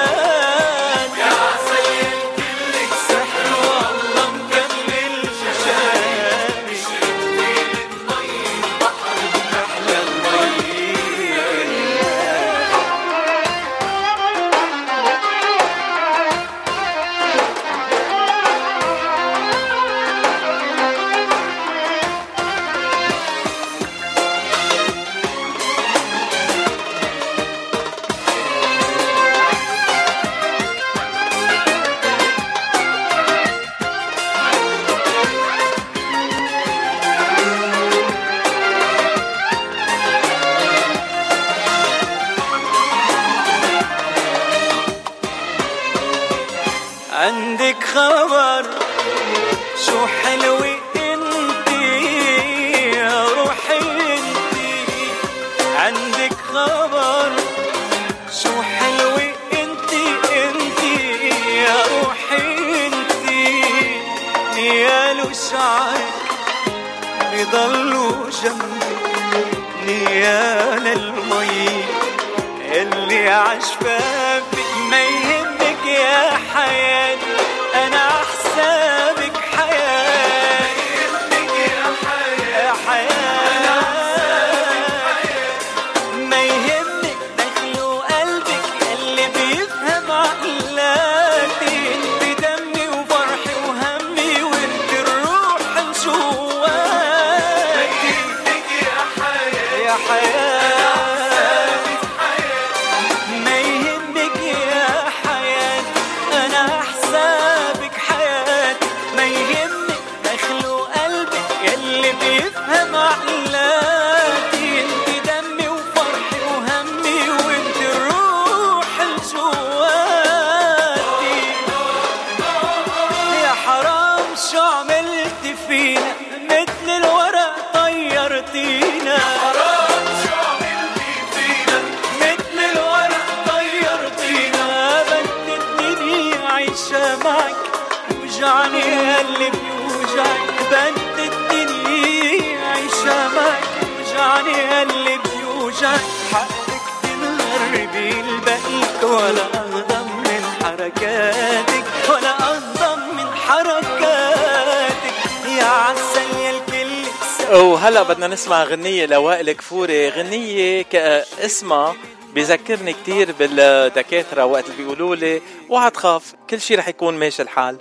نسمع غنية لوائل كفوري غنية ك- اسمها بذكرني كتير بالدكاترة وقت اللي بيقولوا لي أوعى تخاف كل شيء رح يكون ماشي الحال.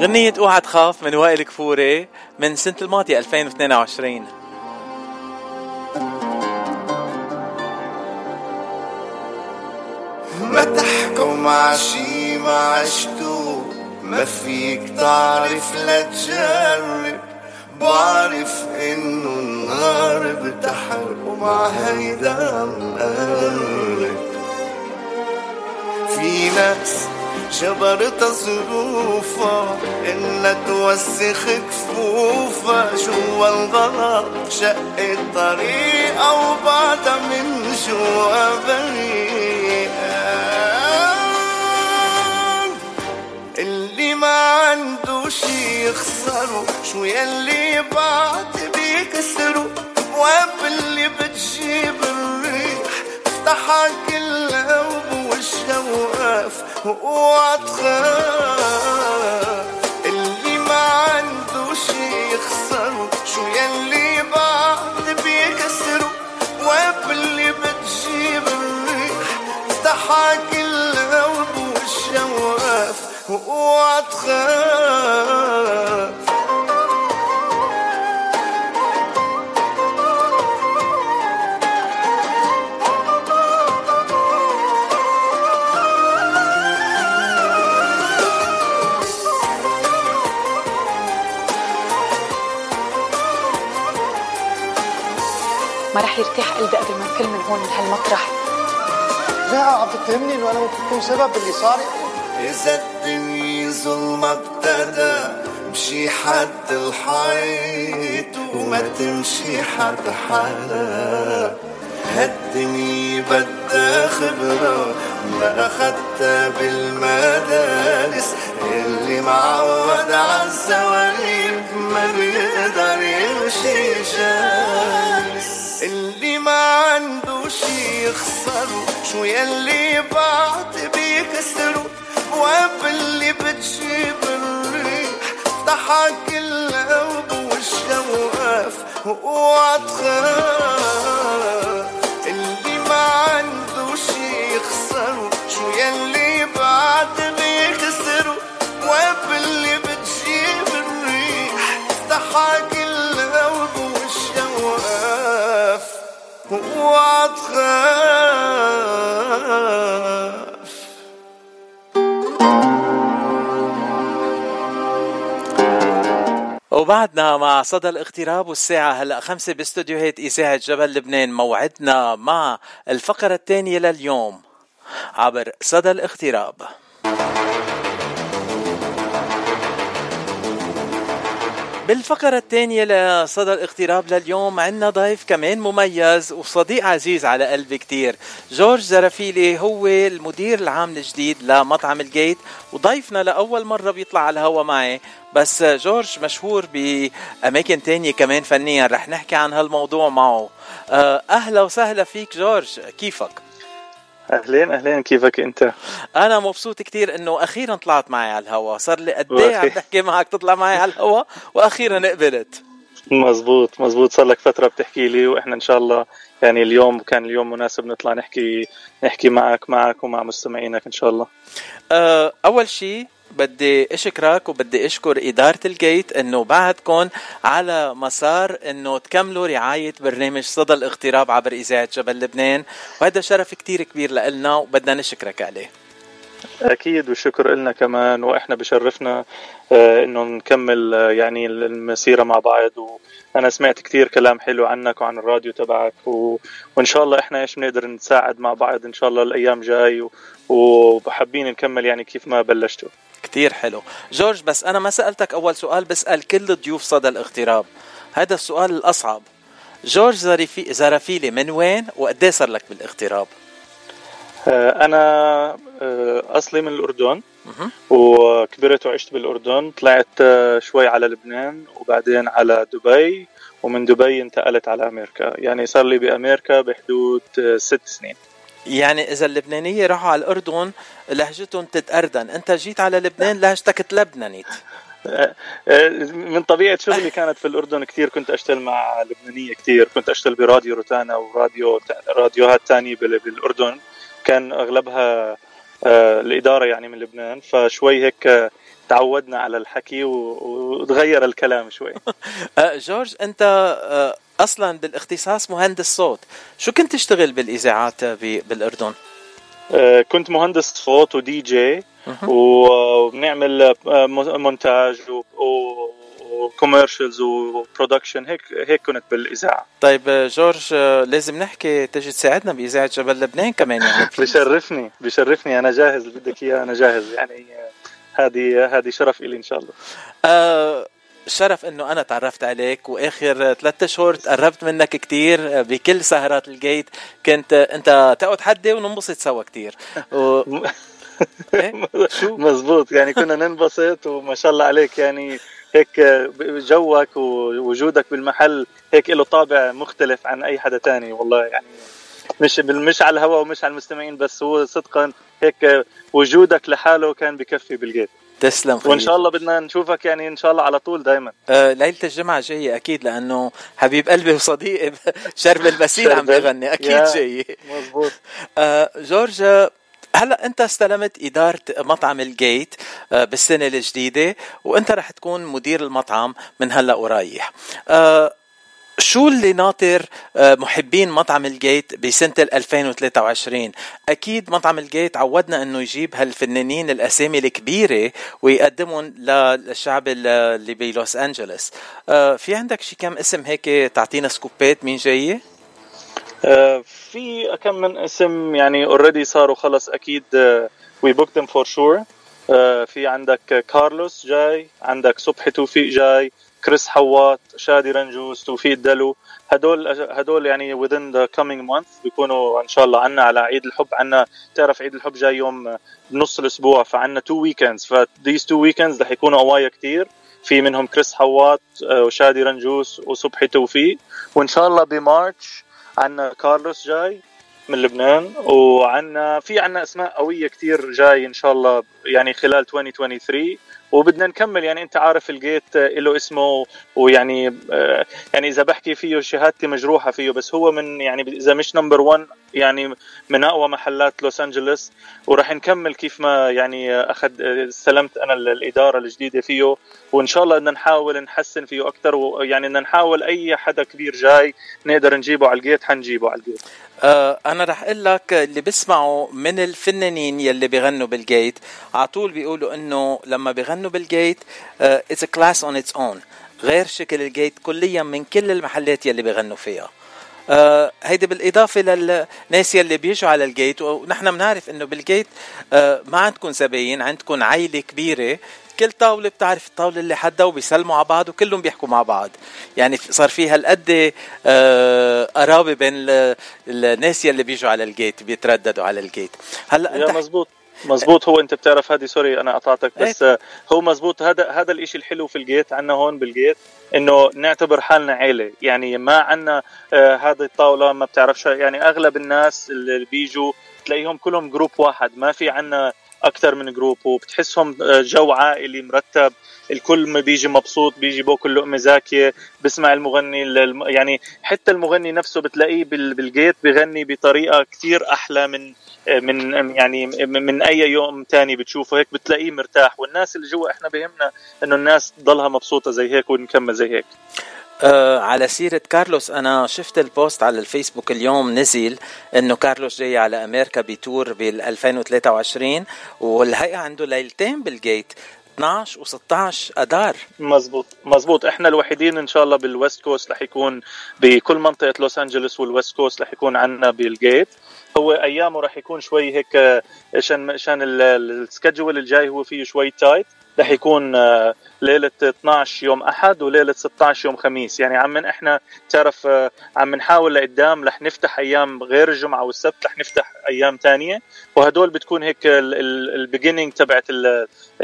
غنية أوعى تخاف من وائل كفوري من سنة الماضية 2022 ما تحكوا مع شي ما عشتو ما فيك تعرف لا تجرب بعرف إنه النار بتحرق ومع هيدا مقرب في ناس جبرتها ظروفها انها توسخ كفوفها. جوا الغلط؟ شقت طريقها وبعدها من جوا بريئة ما عنده شي يخسره شو يلي بعد بيكسره ابواب اللي بتجيب الريح افتحها كلها وبوشها وقف واوعى اللي ما عنده شي يخسره شو يلي بعد بيكسره ابواب اللي بتجيب الريح افتحها ما رح يرتاح قلبي قبل ما نفل من هون من هالمطرح. لا عم تتهمني إنه أنا ممكن اكون سبب باللي صار. الدنيا ظلمة ابتدى امشي حد الحيط وما تمشي حد حدا. هالدنيا بدها خبرة ما أخدتها بالمدارس اللي معود عالزواليب ما بيقدر يمشي جالس. اللي ما عنده شي يخسره شو يلي بعد بيكسره ابواب اللي بتجيب الريح. افتحها كلها وبوشها وقف وأوعى تخاف. وبعدنا مع صدى الاغتراب والساعة هلا خمسة باستوديوهات إذاعة جبل لبنان موعدنا مع الفقرة الثانية لليوم عبر صدى الاغتراب بالفقرة الثانية لصدى الاغتراب لليوم عنا ضيف كمان مميز وصديق عزيز على قلبي كتير. جورج زرافيلي هو المدير العام الجديد لمطعم الجيت وضيفنا لأول مرة بيطلع على الهوا معي. بس جورج مشهور بأماكن تانية كمان فنيا رح نحكي عن هالموضوع معه. آه، أهلا وسهلا فيك جورج. كيفك؟ أهلين أهلين كيفك أنت؟ أنا مبسوط كتير إنه أخيرا طلعت معي على الهوا. صار لي قد إيه عم بحكي معك تطلع معي على الهوا؟ وأخيرا قبلت. مزبوط مزبوط. صار لك فترة بتحكي لي وإحنا إن شاء الله يعني اليوم كان اليوم مناسب نطلع نحكي نحكي معك معك ومع مستمعينك إن شاء الله. أه، أول شيء بدي أشكرك وبدي أشكر إدارة الجيت إنه بعدكم على مسار إنه تكملوا رعاية برنامج صدى الاغتراب عبر إذاعة جبل لبنان. وهذا شرف كتير كبير لنا وبدنا نشكرك عليه. أكيد والشكر لنا كمان. وإحنا بشرفنا آه، إنه نكمل آه، يعني المسيرة مع بعض. وأنا سمعت كثير كلام حلو عنك وعن الراديو تبعك. و... وإن شاء الله إحنا إيش بنقدر نساعد مع بعض إن شاء الله الأيام جاي. و... وحابين نكمل يعني كيف ما بلشتوا. كتير حلو. جورج بس أنا ما سألتك أول سؤال بسأل كل ضيوف صدى الاغتراب. هذا السؤال الأصعب. جورج زرافي... زرافيلي من وين وقديه صار لك بالاغتراب؟ آه، أنا آه، أصلي من الأردن وكبرت وعشت بالأردن. طلعت آه، شوي على لبنان وبعدين على دبي ومن دبي انتقلت على أمريكا. يعني صار لي بأمريكا بحدود ست سنين. يعني إذا اللبنانية راحوا على الأردن لهجتهم تتأردن. أنت جيت على لبنان لهجتك تلبننت آه، آه، من طبيعة شغلي كانت في الأردن كثير كنت أشتغل مع لبنانية كثير كنت أشتغل براديو روتانا وراديو راديوهات بال- بالأردن. كان أغلبها آه، الإدارة يعني من لبنان. فشوي هيك تعودنا على الحكي وتغير الكلام شوي. آه، جورج أنت آه، أصلا بالاختصاص مهندس صوت شو كنت تشتغل بالإذاعات ب- بالأردن؟ آه، كنت مهندس صوت ودي جي وبنعمل آه، مونتاج و commercials و production هيك هيك كنت بالإذاعة. طيب آه، جورج آه، لازم نحكي تجي تساعدنا بإذاعة جبل لبنان كمان يعني بشرفني بشرفني أنا جاهز اللي بدك اياه أنا جاهز يعني آه، هذه هذه شرف لي إن شاء الله. آه شرف إنه أنا تعرفت عليك وآخر ثلاثة اشهر تقربت منك كتير بكل سهرات الجيت. كنت أنت تقعد حدي وننبسط سوا كتير. و... مزبوط يعني كنا ننبسط وما شاء الله عليك يعني هيك جوك ووجودك بالمحل هيك له طابع مختلف عن أي حدا تاني والله يعني مش مش على الهواء ومش على المستمعين بس هو صدقا هيك وجودك لحاله كان بكفي بالجيت تسلم وإن شاء الله بدنا نشوفك يعني إن شاء الله على طول دائما آه ليلة الجمعة جاية أكيد لأنه حبيب قلبي وصديقي شربل البسيل عم. بغني أكيد جاي. مزبوط آه جورج هلأ أنت استلمت إدارة مطعم الجيت آه، بالسنة الجديدة وأنت رح تكون مدير المطعم من هلأ ورايح. آه، شو اللي ناطر آه، محبين مطعم الجيت بسنة ال 2023 أكيد مطعم الجيت عودنا أنه يجيب هالفنانين الأسامي الكبيرة ويقدمهم للشعب ال- اللي بلوس أنجلوس آه، في عندك شي كم اسم هيك تعطينا سكوبات مين جاية؟ آه، في كم من اسم يعني already صاروا خلص أكيد we booked for sure في عندك كارلوس جاي عندك صبحي توفيق جاي كريس حوات شادي رنجوس توفيق دلو هدول هدول يعني within the coming month بيكونوا إن شاء الله عنا على عيد الحب عنا تعرف عيد الحب جاي يوم بنص الأسبوع فعنا two weekends ف these two weekends رح يكونوا قوايا كتير. في منهم كريس حوات آه، وشادي رنجوس وصبحي توفيق. وإن شاء الله ب March عنا كارلوس جاي من لبنان وعنا في عنا أسماء قوية كتير جاي إن شاء الله يعني خلال 2023 وبدنا نكمل. يعني أنت عارف الجيت له اسمه ويعني آه، يعني إذا بحكي فيه شهادتي مجروحة فيه بس هو من يعني إذا مش number 1 يعني من أقوى محلات لوس أنجلوس. وراح نكمل كيف ما يعني أخذ استلمت أنا الإدارة الجديدة فيه. وإن شاء الله بدنا نحاول نحسن فيه أكثر ويعني بدنا نحاول أي حدا كبير جاي نقدر نجيبه على الجيت حنجيبه على الجيت. آه أنا رح أقول لك اللي بسمعه من الفنانين يلي بيغنوا بالجيت. على طول بيقولوا إنه لما بيغنوا بالجيت it's class on its own غير شكل الجيت كليا من كل المحلات يلي بيغنوا فيها. آه هيدي بالإضافة للناس يلي بيجوا على الجيت ونحن بنعرف إنه بالجيت آه ما عندكم زباين عندكم عائله كبيرة. كل طاولة بتعرف الطاولة اللي حدها وبيسلموا على بعض وكلهم بيحكوا مع بعض. يعني صار في هالقد آه قرابة بين ال- الناس يلي بيجوا على الجيت بيترددوا على الجيت هلأ أنت مزبوط. مزبوط هو انت بتعرف هذه sorry أنا قطعتك بس آه، هو مزبوط هذا هذا الإشي الحلو في الجيت عنا هون بالجيت إنه نعتبر حالنا عيلة يعني ما عنا آه هذه الطاولة ما بتعرفش يعني أغلب الناس اللي بيجوا تلاقيهم كلهم group واحد ما في عنا أكثر من group وبتحسهم آه، جو عائلي مرتب. الكل ما بيجي مبسوط بيجي باكل لقمة زاكية بسمع المغني الم- يعني حتى المغني نفسه بتلاقيه بال- بالجيت بغني بطريقة كثير أحلى من من يعني من أي يوم تاني بتشوفه. هيك بتلاقيه مرتاح. والناس اللي جوا إحنا بهمنا إنه الناس تضلها مبسوطة زي هيك ونكمل زي هيك. آه على سيرة كارلوس. أنا شفت ال post على الفيسبوك اليوم نزل إنه كارلوس جاي على أمريكا ب tour بال 2023 والهيئة عنده ليلتين بالجيت 12 و16 أدار. مزبوط مزبوط إحنا الوحيدين إن شاء الله بال West Coast رح يكون بكل منطقة لوس أنجلوس وال West Coast رح يكون عندنا بالجيت هو أيامه رح يكون شوي هيك عشان عشان ال schedule الجاي هو فيه شوي tight رح يكون آه، ليلة 12 يوم أحد وليلة 16 يوم خميس. يعني عم إحنا تعرف آه، عم نحاول لقدام رح نفتح أيام غير الجمعة والسبت رح نفتح أيام تانية وهدول بتكون هيك ال beginning تبعت ال-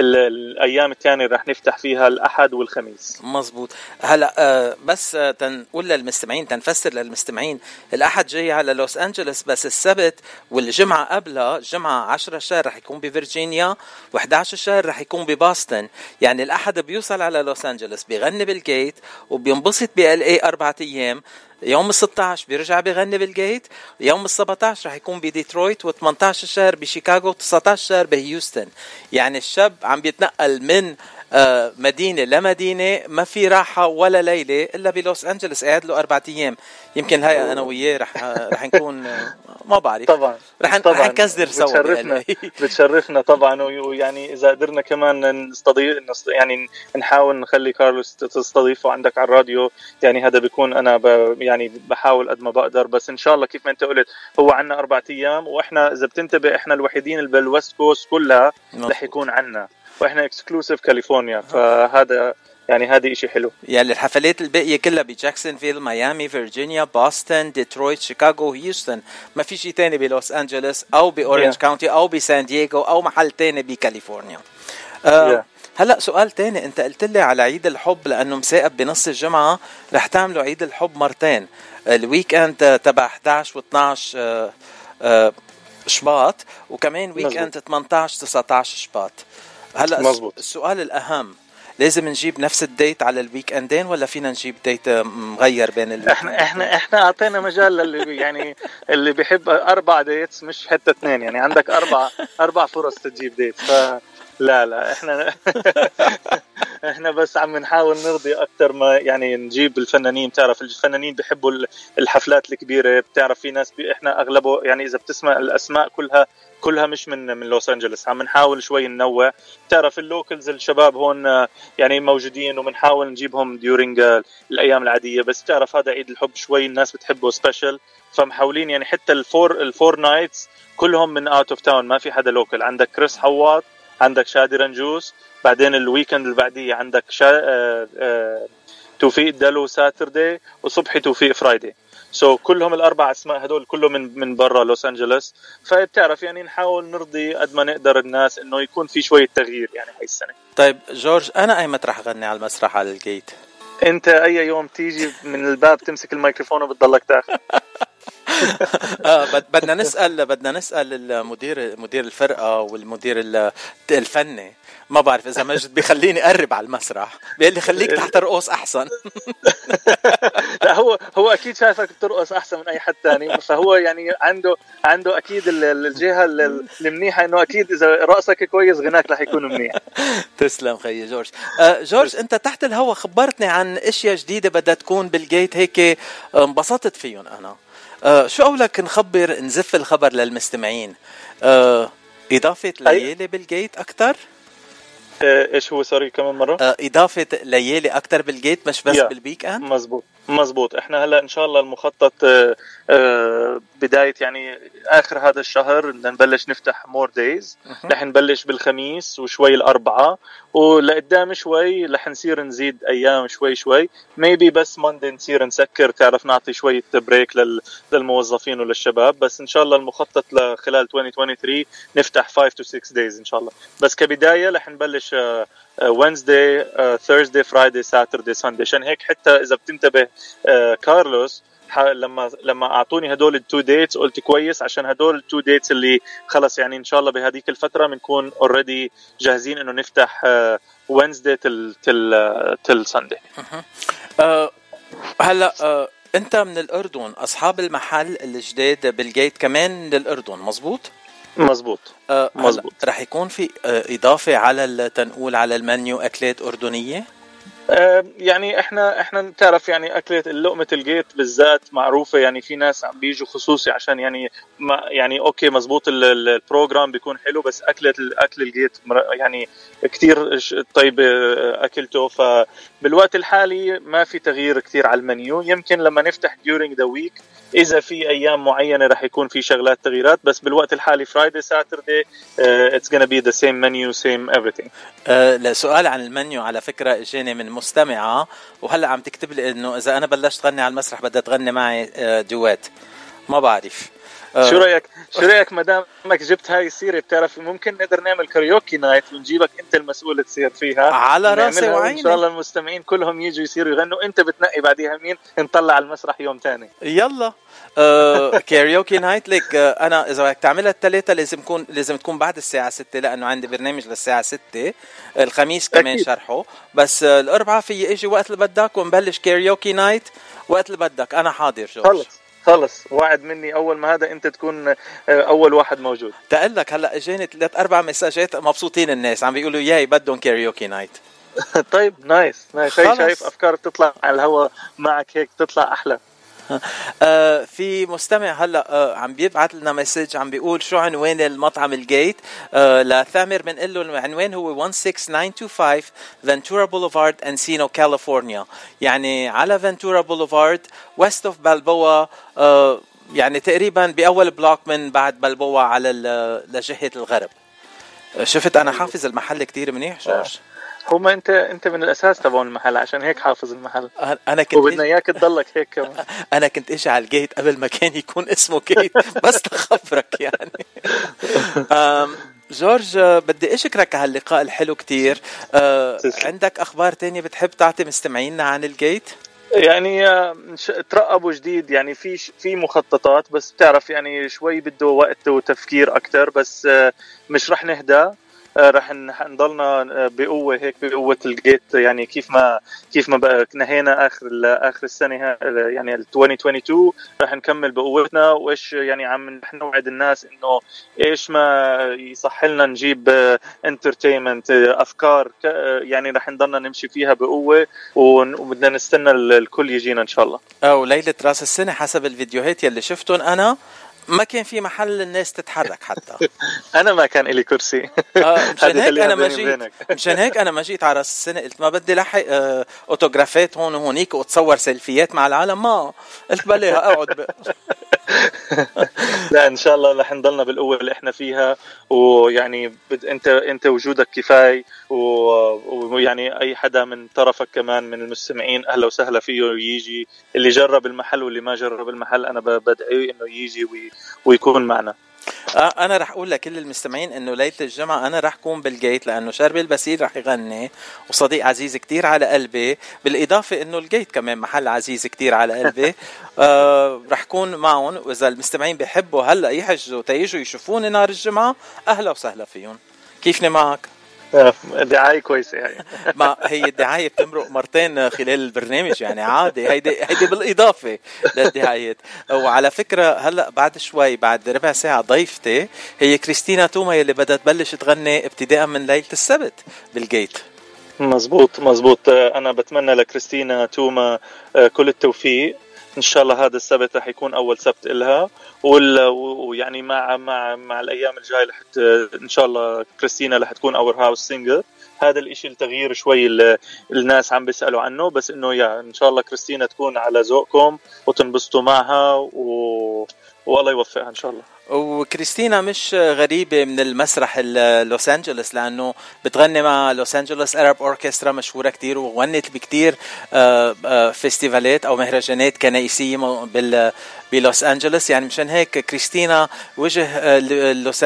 ال- الأيام الثانية رح نفتح فيها الأحد والخميس. مزبوط هلأ آه، بس آه، تنقول للمستمعين تنفسر للمستمعين. الأحد جاي على لوس انجلوس بس السبت والجمعة قبلها الجمعه 10 الشهر رح يكون بفرجينيا و11 الشهر رح يكون بباستن. يعني الأحد بيوصل على لوس أنجلوس بيغني بالجيت وبينبسط بال LA أربع أيام. يوم ال 16 بيرجع بيغني بالجيت. يوم ال 17 رح يكون بديترويت و18 الشهر بشيكاغو و19 الشهر بهيوستن. يعني الشاب عم بيتنقل من آه، مدينة لمدينة ما في راحة ولا ليلة إلا بلوس أنجلوس قاعد له أربعة أيام. يمكن هاي أنا وياه رح رح نكون آه، ما بعرف. طبعا رح طبعا. نكزر سوا بتشرفنا بتشرفنا طبعا. وي- ويعني إذا قدرنا كمان نستضيف نست- يعني نحاول نخلي كارلوس تستضيفه عندك على الراديو. يعني هذا بيكون أنا ب يعني بحاول قد ما بقدر. بس إن شاء الله كيف ما أنت قلت هو عنا أربع أيام. وإحنا إذا بتنتبه إحنا الوحيدين اللي بال West Coast كلها. رح يكون عنا. وإحنا exclusive كاليفورنيا فهذا يعني هذا شيء حلو. يعني الحفلات الباقية كلها بجاكسونفيل ميامي فيرجينيا بوسطن ديترويت شيكاغو هيوستن. ما في شيء تاني بلوس أنجلوس أو بأورنج Yeah. كاونتي أو بسان دييغو أو محل تاني بكاليفورنيا. آه Yeah. هلأ سؤال تاني أنت قلت لي على عيد الحب لأنه مساقب بنص الجمعة رح تعملوا عيد الحب مرتين. ال weekend تبع 11 و12 آه، آه، شباط وكمان weekend 18 19 شباط. هلا مزبوط. السؤال الأهم لازم نجيب نفس ال date على ال weekend ين ولا فينا نجيب date آه، مغير بين ال week إحنا إحنا إحنا أعطينا مجال للي يعني اللي بيحب أربع dates مش حتى اثنين يعني عندك أربع أربع فرص تجيب date ف لا لا إحنا إحنا بس عم نحاول نرضي أكثر ما يعني نجيب الفنانين. بتعرف الفنانين بيحبوا ال- الحفلات الكبيرة. بتعرف في ناس بي إحنا أغلبه يعني إذا بتسمع الأسماء كلها كلها مش من من لوس أنجلوس. عم نحاول شوي ننوع. بتعرف ال locals الشباب هون يعني موجودين وبنحاول نجيبهم during الأيام العادية. بس بتعرف هذا عيد الحب شوي الناس بتحبه special فمحاولين يعني حتى ال four ال four nights كلهم من out of town ما في حدا local عندك كريس حواط عندك شادي رنجوس بعدين ال weekend اللي بعديه عندك شا... آه، آه، توفيق دلو Saturday وصبحي توفيق Friday. so so, كلهم الأربع أسماء هدول كلهم من من برا لوس أنجلوس. فبتعرف يعني نحاول نرضي قد ما نقدر الناس إنه يكون في شوية تغيير يعني هاي السنة. طيب جورج أنا ايمت رح غني على المسرح على الجيت أنت أي يوم تيجي من الباب تمسك الميكروفون وبتضلك تاخذ آه بد- بدنا نسأل بدنا نسأل المدير مدير الفرقة والمدير ال- الفني. ما بعرف إذا مجد بيخليني أقرب على المسرح. بيقول لي خليك تحت الرقص أحسن. لا هو هو أكيد شايفك بترقص أحسن من أي حد تاني. فهو يعني عنده عنده أكيد ال- ال- الجهة ال- المنيحة إنه أكيد إذا رقصك كويس غناك رح يكون منيح. تسلم خيي جورج. آه جورج أنت تحت الهوا خبرتني عن إشياء جديدة بدها تكون بالجيت هيك آه، انبسطت فيهم أنا. آه شو قولك نخبر نزف الخبر للمستمعين؟ آه إضافة ليالي بالجيت أكثر آه، إيش هو؟ sorry كمان مرة. آه إضافة ليالي أكثر بالجيت مش بس yeah. بال weekend مزبوط. مزبوط. إحنا هلا إن شاء الله المخطط آه، آه، بداية يعني آخر هذا الشهر بدنا نبلش نفتح more days رح نبلش بالخميس وشوي الأربعاء. ولقدام شوي رح نصير نزيد أيام شوي شوي. maybe بس Monday نصير نسكر تعرف نعطي شوية break لل- للموظفين وللشباب. بس إن شاء الله المخطط لخلال 2023 نفتح 5 to 6 days إن شاء الله. بس كبداية رح نبلش Wednesday Thursday Friday Saturday Sunday عشان هيك حتى إذا بتنتبه آه، كارلوس لما لما أعطوني هدول ال two dates قلت كويس عشان هدول ال two dates اللي خلص يعني إن شاء الله بهذيك الفترة بنكون already جاهزين إنه نفتح Wednesday till till till Sunday هلا آه أنت من الأردن أصحاب المحل الجديد بالجيت كمان من الأردن مزبوط مزبوط هلا مزبوط. رح يكون في آه إضافة على تنقول على المنيو أكلات أردنية آه، يعني إحنا إحنا بتعرف يعني أكلة لقمة الجيت بالذات معروفة يعني في ناس عم بيجوا خصوصي عشان يعني ما يعني okay مزبوط ال- ال- ال program بيكون حلو بس أكلة الاكل الجيت يعني كثير طيبه أكلته فبالوقت الحالي ما في تغيير كثير على المنيو. يمكن لما نفتح during the week إذا في أيام معينة رح يكون في شغلات تغييرات بس بالوقت الحالي Friday Saturday it's gonna be the same menu same everything. سؤال عن المنيو. على فكرة اجاني من مستمعة وهلأ عم تكتب لي إنه إذا أنا بلشت غني على المسرح بدها تغني معي آه duet ما بعرف. شو رايك شو رأيك ما دامك جبت هاي السيره بتعرف ممكن نقدر نعمل karaoke night ونجيبك أنت المسؤول تصير فيها. على رأسي وعيني. ان شاء الله المستمعين كلهم يجوا يصيروا يغنوا. أنت بتنقي بعديها مين؟ نطلع على المسرح يوم تاني. يلا. آه karaoke night. ليك آه أنا إذا بدك تعملها الثلاثة لازم تكون لازم تكون بعد الساعة 6 لأنه عندي برنامج للساعة 6 الخميس كمان أكيد. شرحه. بس آه الاربعاء في أجي وقت اللي بدك ونبلش karaoke night وقت اللي بدك. أنا حاضر جورج. خلص. خلص وعد مني أول ما هذا أنت تكون آه، أول واحد موجود. تقول لك هلأ اجاني ثلاث أربع messageات مبسوطين الناس عم بيقولوا ياي بدهم karaoke night. طيب nice nice. هي. شايف أفكار تطلع على الهواء معك هيك تطلع أحلى. في مستمع هلا آه عم بيبعث لنا message عم بيقول شو عنوان المطعم الجيت؟ آه لثامر بنقول له العنوان هو 16925 Ventura Boulevard Encino كاليفورنيا يعني على Ventura Boulevard west of Balboa آه يعني تقريبا بأول block من بعد Balboa على لجهة الغرب. آه، شفت أنا حافظ المحل كتير منيح؟ جورج هم انت انت من الأساس تبعون المحل عشان هيك حافظ المحل. أنا كنت وبدنا إياك تضلك هيك كمان. أنا كنت إجي على الجيت قبل ما كان يكون اسمه جيت بس لخبرك يعني. جورج بدي اشكرك على هاللقاء الحلو كتير. أه عندك أخبار تانية بتحب تعطي مستمعينا عن الجيت يعني ش- ترقبوا جديد يعني في في مخططات بس بتعرف يعني شوي بده وقت وتفكير أكثر بس آه، مش رح نهدى. رح ن- نضلنا آه، بقوة هيك بقوة الجيت يعني كيف ما كيف ما بقى نهينا آخر آخر السنة يعني ال 2022 رح نكمل بقوتنا. وإيش يعني عم رح نوعد الناس إنه إيش ما يصح لنا نجيب entertainment أفكار آه، يعني رح نضلنا نمشي فيها بقوة. وبدنا نستنى ال- الكل يجينا إن شاء الله. أو ليلة رأس السنة حسب الفيديوهات يلي شفتهم أنا. ما كان في محل الناس تتحرك حتى أنا ما كان لي كرسي آه، مشان هيك أنا ما جيت. مشان هيك أنا ما جيت على راس السنة قلت ما بدي لحق آه، autographات هون وهونيك وأتصور selfieات مع العالم ما قلت بلا أقعد. لا إن شاء الله رح نضلنا بالقوة اللي إحنا فيها ويعني أنت أنت وجودك كفاية ويعني أي حدا من طرفك كمان من المستمعين أهلا وسهلا فيه يجي اللي جرب المحل واللي ما جرب المحل أنا بدعيه إنه يجي وي- ويكون معنا. أنا رح أقول لكل المستمعين إنه ليلة الجمعة أنا رح كون بالجيت لأنه شربي البسيل رح يغني وصديق عزيز كتير على قلبي بالإضافة إنه الجيت كمان محل عزيز كتير على قلبي. آه رح كون معهم وإذا المستمعين بيحبوا هلأ يحجزوا تيجوا يشوفوني نهار الجمعة أهلا وسهلا فيهم. كيفني معك؟ آه، دعاية كويسة يعني. ما هي الدعاية بتمرق مرتين خلال البرنامج يعني عادي هيدي هيدي بالإضافة للدعايات. وعلى فكرة هلأ بعد شوي بعد ربع ساعة ضيفتي هي كريستينا توما اللي بدها تبلش تغني ابتداء من ليلة السبت بالجيت. مزبوط مزبوط. آه، أنا بتمنى لكريستينا توما آه، كل التوفيق. إن شاء الله هذا السبت رح يكون أول سبت وال- ويعني مع مع مع الأيام الجاية رح إن شاء الله كريستينا رح تكون our house singer هذا الإشي التغيير شوي الناس عم بيسألوا عنه بس إنه yeah إن شاء الله كريستينا تكون على ذوقكم وتنبسطوا معها و... والله يوفقها إن شاء الله. وكريستينا مش غريبة من المسرح ال- لوس أنجلوس لأنه بتغني مع لوس أنجلوس أرب أوركسترا مشهورة كتير وغنت بكتير آه، آه، festivalات أو مهرجانات كنائسية م- بال- بلوس أنجلوس. يعني مشان هيك كريستينا وجه آه، لوس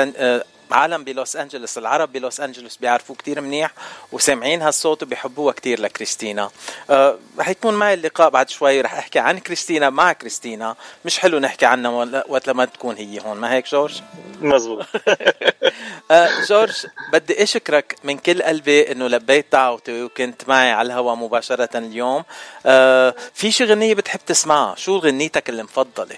عالم بلوس انجلوس العرب بلوس انجلوس بيعرفوه كتير منيح وسامعين هالصوت وبيحبوها كتير لكريستينا. آه، رح يكون معي اللقاء بعد شوي رح أحكي عن كريستينا مع كريستينا. مش حلو نحكي عنها وقت لما تكون هي هون ما هيك جورج؟ مزبوط. آه، جورج بدي أشكرك من كل قلبي إنه لبيت دعوتي وكنت معي على الهواء مباشرة اليوم. آه، في شي غنية بتحب تسمعها؟ شو غنيتك المفضلة؟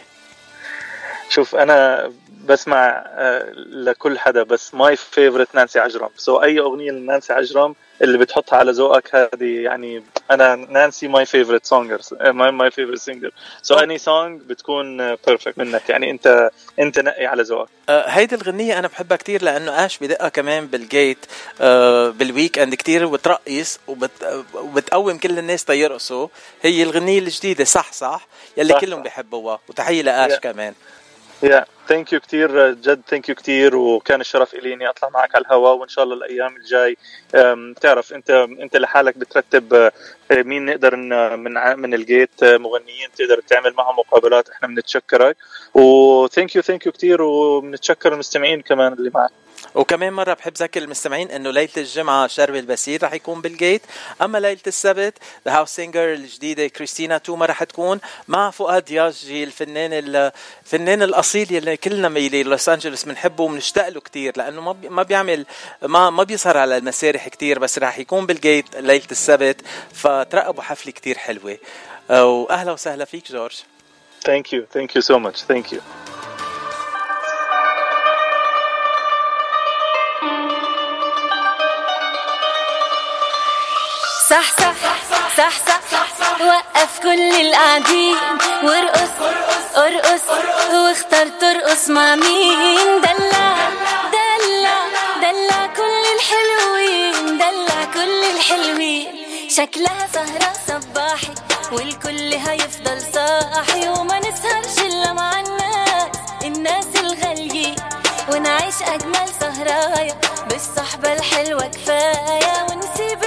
شوف أنا بسمع آه، لكل حدا بس my favorite نانسي عجرم so أي أغنية لنانسي عجرم اللي بتحطها على ذوقك هذه يعني أنا نانسي my favorite singer my favorite singer so any song بتكون perfect منك. يعني أنت أنت نقي على ذوقك. آه، هيدي الغنية أنا بحبها كتير لأنه آش بدقها كمان بال Gate بال weekend كتير وبترقص وبت... وبتقوم كل الناس تيرقصوا. هي الغنية الجديدة صح صح؟ يلي صح، كلهم. بيحبوها. وتحية لآش يا. كمان. يا thank you كثير جد thank you كثير وكان الشرف لي إني أطلع معك على الهواء وإن شاء الله الأيام الجاي تعرف أنت أنت لحالك بترتب أه، مين نقدر من من ال Gate أه، مغنيين تقدر تعمل معهم مقابلات إحنا بنتشكرك. و thank you thank you كثير وبنتشكر المستمعين كمان اللي معك. وكمان مرة بحب ذكر المستمعين إنه ليلة الجمعة شربي البسير رح يكون بال Gate. أما ليلة السبت the house singer الجديدة كريستينا توما رح تكون مع فؤاد ياجي الفنان ال- الفنان الأصيل يلي كلنا ميلي لوس أنجلوس بنحبه وبنشتاق له كثير لأنه ما ما بيعمل ما ما بيظهر على المسارح كثير بس رح يكون بال Gate ليلة السبت. فترقبوا حفلة كثير حلوة. أه، واهلا وسهلا فيك جورج. thank you thank you so much thank you صح صح صح صح وقف كل القاعدين. وارقص ارقص واختار ترقص مع مين؟ دلع دلع دلع كل الحلوين دلع كل الحلوين. شكلها سهرة صباحي والكل هيفضل صاحي. وما نسهرش إلا مع الناس الناس الغاليين ونعيش أجمل سهرايا بالصحبة الحلوة كفاية. ونسيب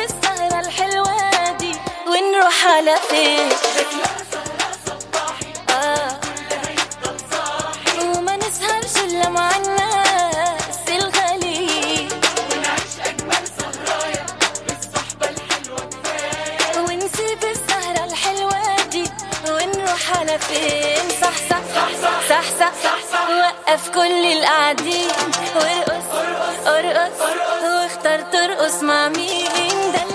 ونروح على فين آه. وما نسهرش إلا مع الناس ونعيش اجمل سهرايا بالصحبة الحلوة كفاية ونسيب السهرة الحلوة دي ونروح على فين وقف كل القاعدين وارقص ارقص واختار ترقص مع مين؟ دلع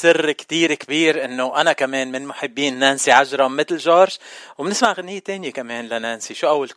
سر كتير كبير إنه أنا كمان من محبين نانسي عجرم مثل جورج وبنسمع غنية تانية كمان لنانسي. شو أول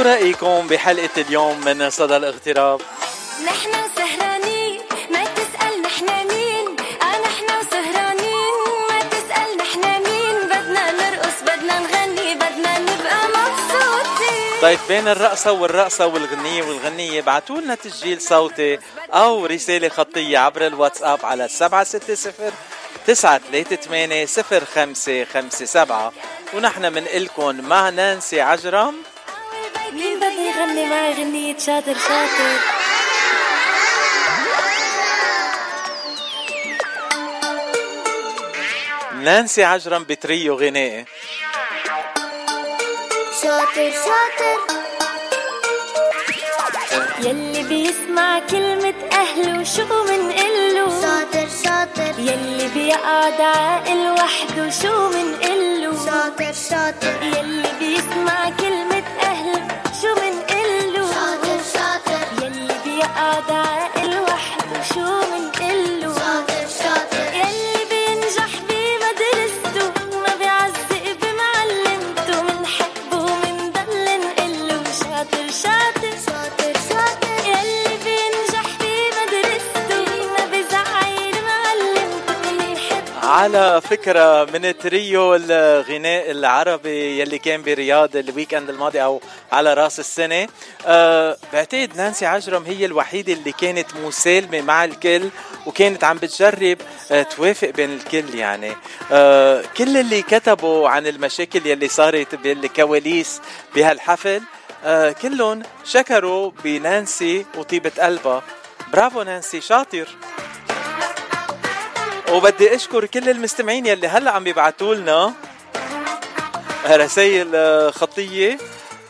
شو رأيكم بحلقة اليوم من صدى الاغتراب؟ نحن سهرانين ما تسأل نحن مين. آه نحن سهرانين ما تسأل نحن مين. بدنا نرقص بدنا نغني بدنا نبقى مبسوطين. طيب بين الرقصة والرقصة والغنية والغنية ابعتوا لنا تسجيل صوتي أو رسالة خطية عبر الواتساب على 760 938 0557 ونحن منقلكم مع نانسي عجرم. مين بده يغني معي غنية شاطر شاطر. نانسي عجرم بتريو غنائي شاطر شاطر. يلي بيسمع كلمة أهله شو منقله شاطر شاطر. يلي بيقعد عاقل وحده شو منقله شاطر شاطر. يلي بيسمع كلمة أهله بيقعد عاقل وحده شو منقله على فكرة من تريو الغناء العربي يلي كان برياض الويكند الماضي أو على رأس السنة. أه بعتقد نانسي عجرم هي الوحيدة اللي كانت مسالمة مع الكل وكانت عم بتجرب أه توافق بين الكل يعني. أه كل اللي كتبوا عن المشاكل يلي صارت بالكواليس بهالحفل كلهم شكروا بنانسي وطيبة قلبها. برافو نانسي شاطر. وبدي أشكر كل المستمعين يلي هلأ عم بيبعتوا لنا. رسائل خطيه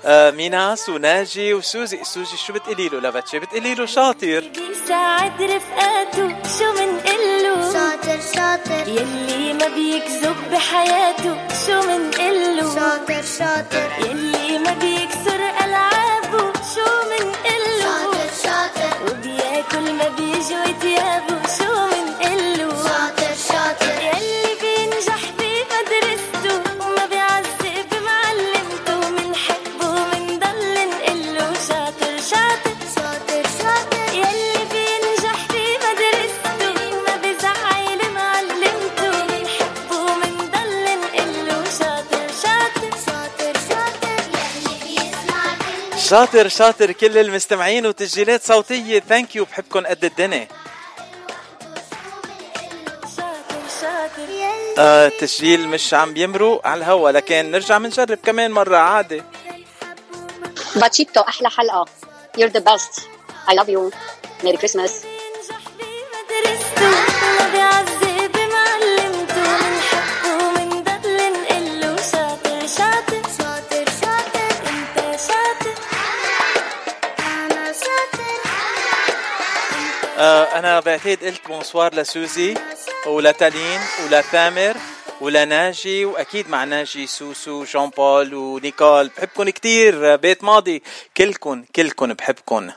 آه، ميناس وناجي وسوزي. سوزي شو بتقولي له لبتشي؟ بتقولي له شاطر. بيساعد رفقاته شو منقله شاطر شاطر. يلي ما بيكذب بحياته شو منقله شاطر شاطر. يلي ما بيكسر ألعابه شو منقله شاطر شاطر. وبياكل ما بيجوي تيابه شو شاطر شاطر كل المستمعين وتسجيلات صوتية. thank you بحبكم قد الدنيا. شاطر شاطر يلي آه التسجيل مش عم بيمرق على الهوا لكن نرجع بنجرب كمان مرة عادي باتشيتو أحلى حلقة. You're the best. I love you. Merry Christmas. أنا بعتقد قلت bonsoir لسوزي ولتالين ولثامر ولناجي وأكيد مع ناجي سوسو جون بول ونيكول. بحبكم كتير بيت ماضي. كلكم كلكم بحبكم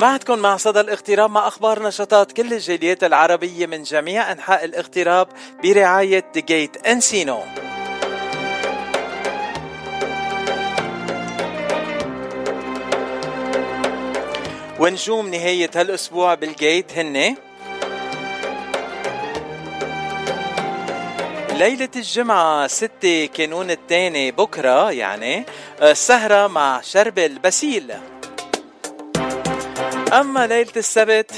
بعدكم مع صدى الاغتراب مع أخبار نشاطات كل الجاليات العربية من جميع أنحاء الاغتراب برعاية Gate Encino. ونجوم نهاية هالأسبوع بالجيت هن. ليلة الجمعة 6 كانون الثاني بكرة يعني السهرة مع شرب البسيل. أما ليلة السبت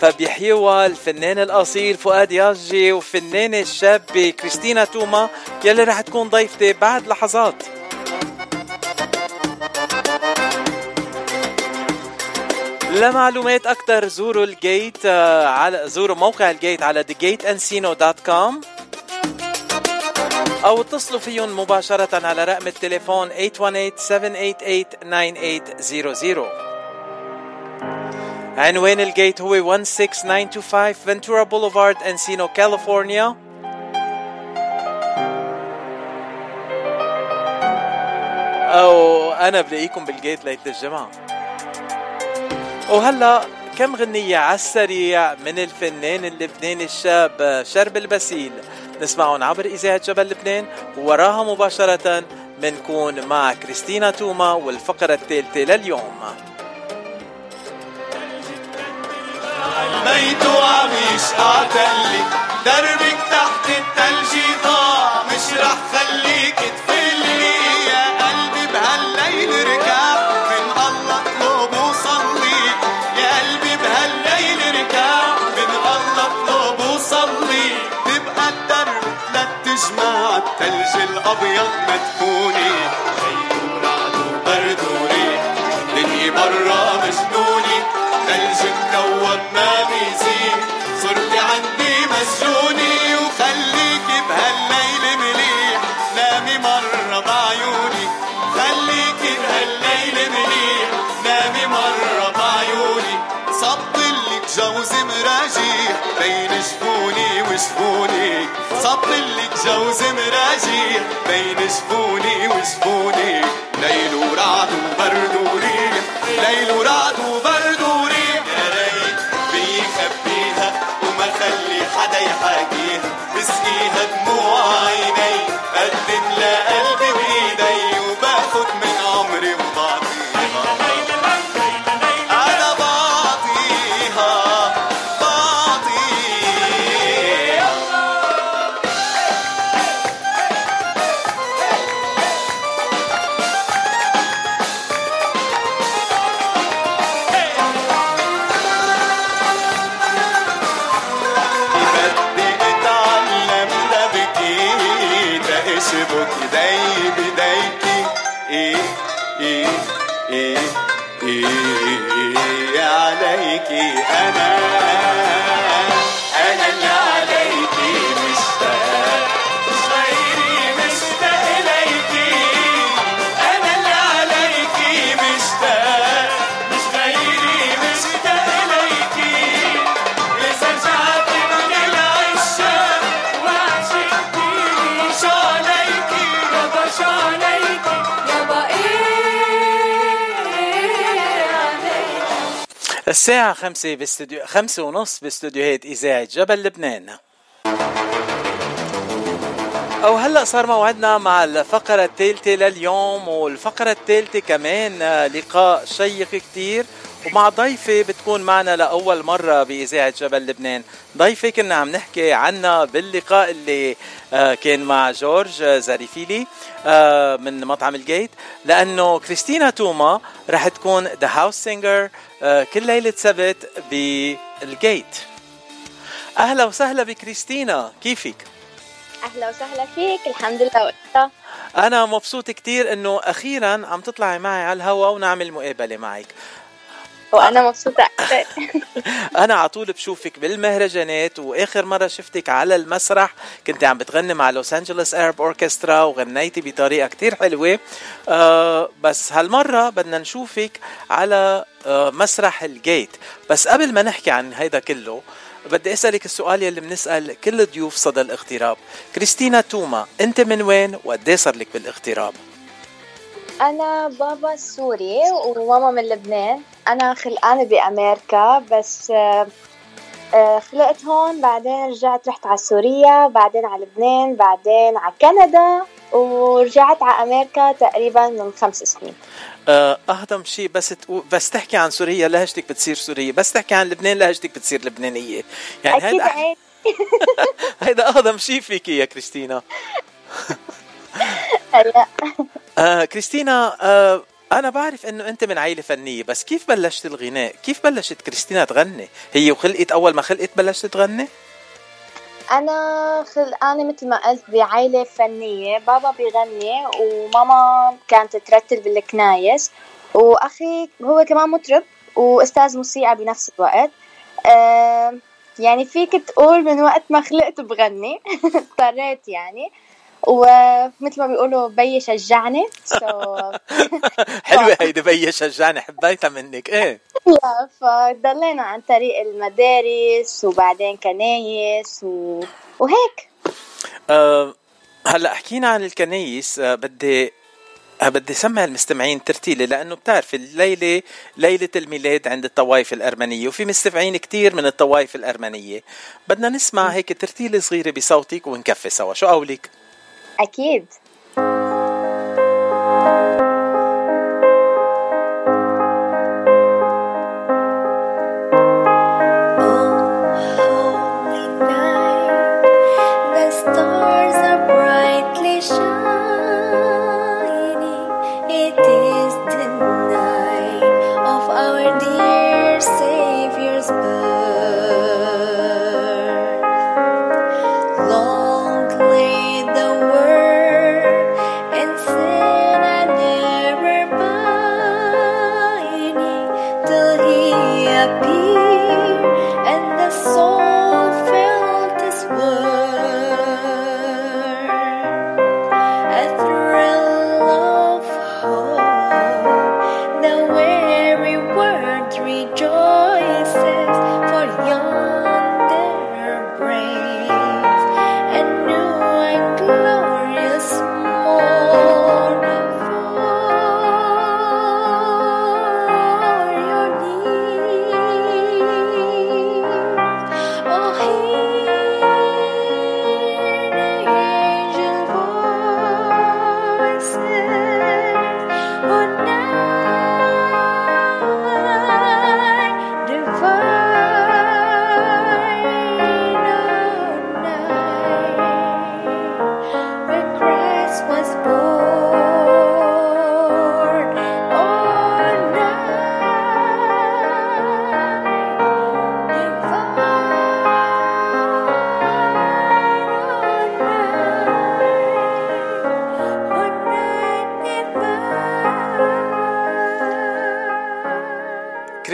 فبيحيوها الفنان الأصيل فؤاد ياجي وفنانة الشابة كريستينا توما يلي رح تكون ضيفتي بعد لحظات. لمعلومات أكثر زوروا ال Gate آه، على زوروا موقع ال Gate على thegateencino.com أو اتصلوا فيهم مباشرة على رقم التليفون 818-788-9800 عنوان ال Gate هو 16925 Ventura Boulevard Encino كاليفورنيا أو أنا بلاقيكم بالجيت ليلة الجمعة. وهلا كم غنية على السريع من الفنان اللبناني الشاب شرب البسيل؟ نسمعهم عبر إذاعة جبل لبنان ووراها مباشرة منكون مع كريستينا توما والفقرة الثالثة لليوم. بيت وعم يشقعتلي دربك تحت التلج جماع التلج الأبيض مدفوني. ليل ورعد وبرد وريح دنيا برا مجنوني ثلج مكون ما بيزيد جوز مراجيح بين جفوني وجفوني ليل ورعد وبرد الساعة خمسة باستوديو خمسة ونص باستوديوهات إذاعة جبل لبنان. أو هلأ صار موعدنا مع الفقرة الثالثة لليوم والفقرة الثالثة كمان آه، لقاء شيق كتير. ومع ضيفة بتكون معنا لأول مرة بإذاعة جبل لبنان. ضيفة كنا عم نحكي عنها باللقاء اللي آه، كان مع جورج زاريفيلي آه، من مطعم ال Gate. لأنه كريستينا توما رح تكون the house singer كل ليلة سبت بال Gate. أهلا وسهلا بكريستينا. كيفك؟ أهلا وسهلا فيك. الحمد لله. وأنت؟ أنا مبسوط كتير إنه أخيرا عم تطلعي معي على الهوا ونعمل مقابلة معك. وأنا مبسوطة أكثر. أنا على طول بشوفك بالمهرجانات وآخر مرة شفتك على المسرح كنت عم بتغني مع Los Angeles Arab Orchestra وغنيتي بطريقة كتير حلوة. آه بس هالمرة بدنا نشوفك على آه مسرح ال Gate بس قبل ما نحكي عن هيدا كله بدي أسألك السؤال يلي بنسأل كل ضيوف صدى الاغتراب. كريستينا توما أنت من وين؟ وقد إيه صار لك بالاغتراب؟ أنا بابا سوري وماما من لبنان. أنا خلقانه بأمريكا بس آه، آه، خلقت هون بعدين رجعت رحت على سوريا بعدين على لبنان بعدين على كندا ورجعت على أمريكا تقريبا من خمس سنين. آه، أهضم شيء بس تقول بس تحكي عن سوريا لهجتك بتصير سورية. بس تحكي عن لبنان لهجتك بتصير لبنانية. يعني عيب هيدا أهضم شيء فيكي يا كريستينا. آه كريستينا آه أنا بعرف إنه أنت من عائله فنية بس كيف بلشت الغناء؟ كيف بلشت كريستينا تغني؟ هي وخلقت أول ما خلقت بلشت تغني؟ أنا خلقانه مثل ما قلت بعائله فنية بابا بيغني وماما كانت ترتل بالكنايس وأخي هو كمان مطرب وأستاذ موسيقى بنفس الوقت. آه يعني فيك تقول من وقت ما خلقت بغني اضطريت يعني. ومثل ما بيقولوا بيي شجعني. سو حلوة هيدي بيا شجعني حبيتها منك. إيه. يا فضلينا عن طريق المدارس وبعدين كنايس و... وهيك. آه هلأ حكينا عن الكنايس. آه بدي أه بدي سمع المستمعين ترتيلة لأنه بتعرف الليلة ليلة الميلاد عند الطوائف الأرمنية وفي مستمعين كتير من الطوائف الأرمنية. بدنا نسمع هيك ترتيلة صغيرة بصوتك ونكفي سوا. شو قولك؟ أكيد.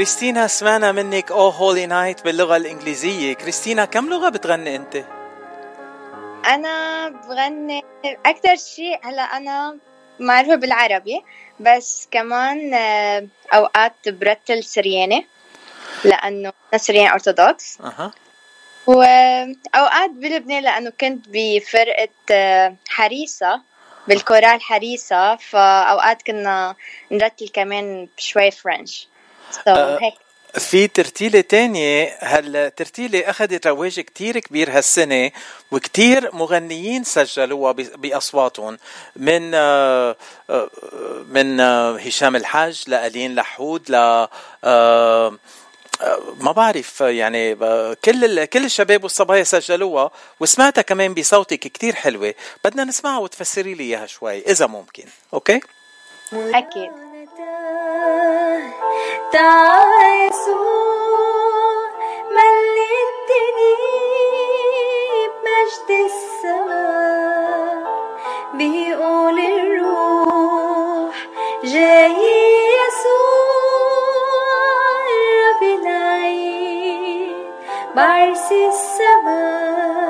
كريستينا سمعنا منك O Holy Night باللغة الإنجليزية. كريستينا كم لغة بتغني أنت؟ أنا بغني أكتر شيء هلا أنا معروفة بالعربي بس كمان آه، أوقات برتل سرياني لأنه أنا سرياني أرثوذكس. أها. وأوقات بلبنان لأنه كنت بفرقة آه، حريصة بالكورال حريصة فأوقات كنا نرتل كمان شوي فرنش so آه، هيك. في ترتيلة تانية. هالترتيلة أخذت رواج كتير كبير هالسنة وكتير مغنيين سجلوها بأصواتهم. من آه، آه، من هشام الحاج لألين لحود ل ما بعرف يعني كل كل الشباب والصبايا سجلوها وسمعتها كمان بصوتك كتير حلوة. بدنا نسمعها وتفسري لي إياها شوي إذا ممكن. أوكي؟ أكيد. تعال يسوع مليتني بمجد السماء بيقول الروح جاي يسوع الرب العين بعرس السماء.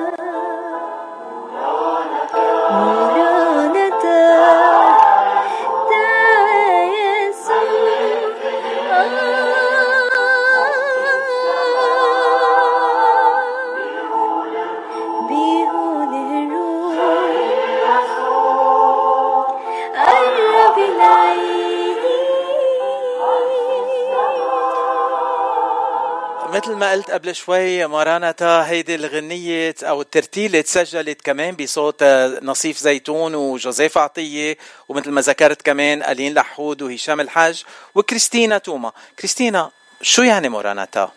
مثل ما قلت قبل شوي ماراناتا هيدي الغنية أو الترتيلة تسجلت كمان بصوت آه، نصيف زيتون وجوزيف عطية ومثل ما ذكرت كمان ألين لحود وهشام الحاج وكريستينا توما كريستينا شو يعني ماراناتا؟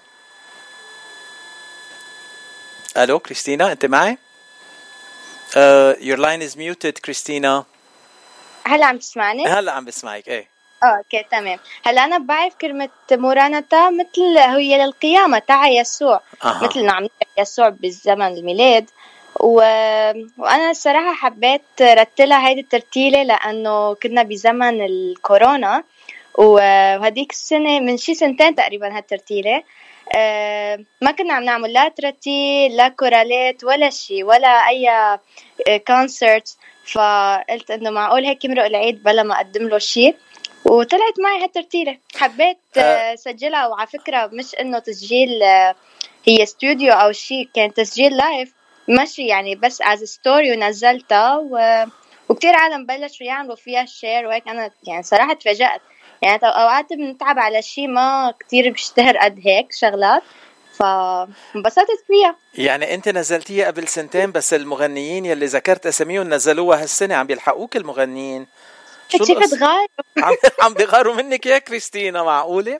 ألو كريستينا أنت معي؟ Uh, your line is muted كريستينا هلا عم تسمعني؟ هلا عم بسمعك إيه آه okay تمام. هلا أنا بعرف كلمة مرانتا مثل هي للقيامة تاع يسوع. أها. مثل نعم يسوع بالزمن الميلاد. و... وأنا الصراحة حبيت رتلها هيدي الترتيلة لأنه كنا بزمن الكورونا. وهديك السنة من شي سنتين تقريبا هالترتيلة. آه، ما كنا عم نعمل لا ترتيل لا كورالات ولا شي ولا أي concert فقلت إنه معقول هيك يمرق العيد بلا ما أقدم له شي. وطلعت معي هالترتيلة حبيت آه، سجلها وعلى فكرة مش إنه تسجيل آه، هي استوديو أو شي كان تسجيل live ماشي يعني بس as story ونزلتها و... وكتير عالم بلشوا يعملوا فيها share وهيك. أنا يعني صراحة تفاجأت. يعني أوقات بنتعب على شيء ما كتير بيشتهر قد هيك شغلات فانبسطت فيها. يعني أنت نزلتيها قبل سنتين بس المغنيين يلي ذكرت أساميهم نزلوها هالسنة عم بيلحقوك المغنيين؟ شو عم بيغاروا منك يا كريستينا معقولة؟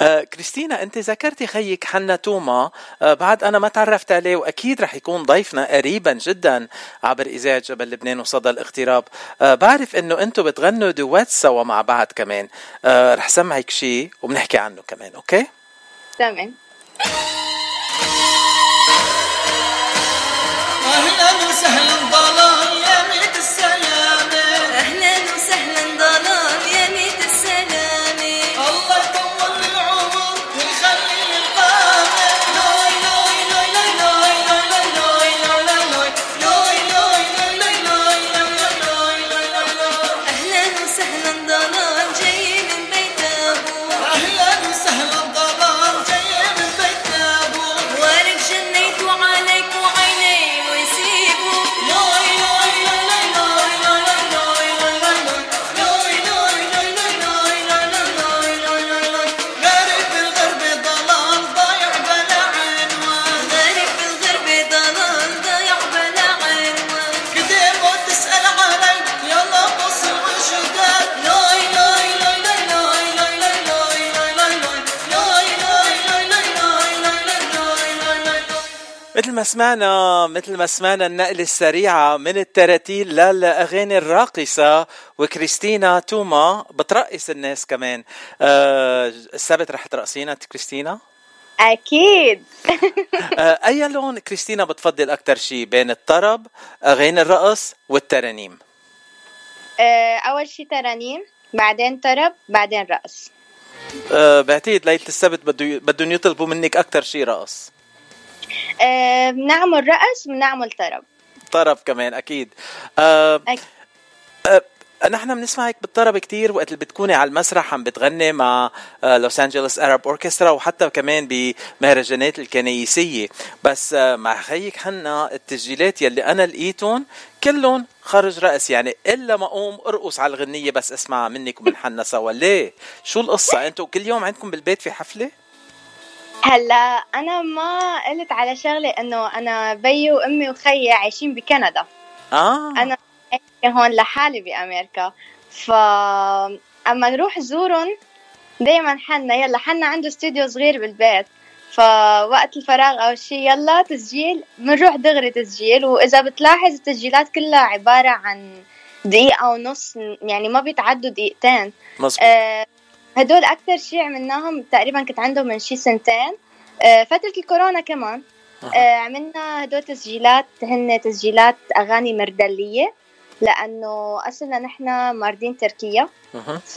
آه كريستينا أنت ذكرتي خيك حنا توما. آه بعد أنا ما تعرفت عليه وأكيد رح يكون ضيفنا قريبا جدا عبر اذاعه جبل لبنان وصدى الاغتراب. آه بعرف إنه أنتم بتغنوا دوات سوا مع بعض كمان. آه رح سمعك شيء وبنحكي عنه كمان أوكي؟ تمام. مثل ما سمعنا مثل ما سمعنا النقلة السريعة من التراتيل للأغاني الراقصة وكريستينا توما بترقص الناس كمان آه السبت رح ترقصينا كريستينا؟ أكيد آه أي لون كريستينا بتفضل أكتر شيء بين الطرب أغاني الرقص والترانيم؟ آه، أول شي ترانيم بعدين طرب بعدين رقص آه بعتقد ليلة السبت بده بدهم يطلبوا منك أكتر شيء رقص آه، بنعمل رقص بنعمل طرب. طرب كمان أكيد. آه أكيد. آه، نحن بنسمعك بالطرب كتير وقت اللي بتكوني على المسرح عم بتغني مع Los Angeles Arab Orchestra وحتى كمان بمهرجانات الكنيسية. بس آه، مع خيك حنا التسجيلات يلي أنا لقيتهم كلهم خرج رقص. يعني إلا ما أقوم أرقص على الغنية بس اسمعها منك ومن حنا سوا. ليه؟ شو القصة؟ أنتوا كل يوم عندكم بالبيت في حفلة؟ هلا أنا ما قلت على شغلة إنه أنا بيي وأمي وخيي عايشين بكندا. آه. أنا هون لحالي بأمريكا. ف أما نروح زورهم دايما حنا يلا حنا عنده استوديو صغير بالبيت. فوقت الفراغ أو شيء يلا تسجيل. بنروح دغري تسجيل وإذا بتلاحظ التسجيلات كلها عبارة عن دقيقة ونص يعني ما بيتعدوا دقيقتين. مظبوط. آه، هدول أكثر شيء عملناهم تقريبا كنت عندهم من شي سنتين. آه، فترة الكورونا كمان. آه، عملنا هدول تسجيلات هن تسجيلات أغاني مردلية لأنه أصلنا نحن ماردين تركيا. ف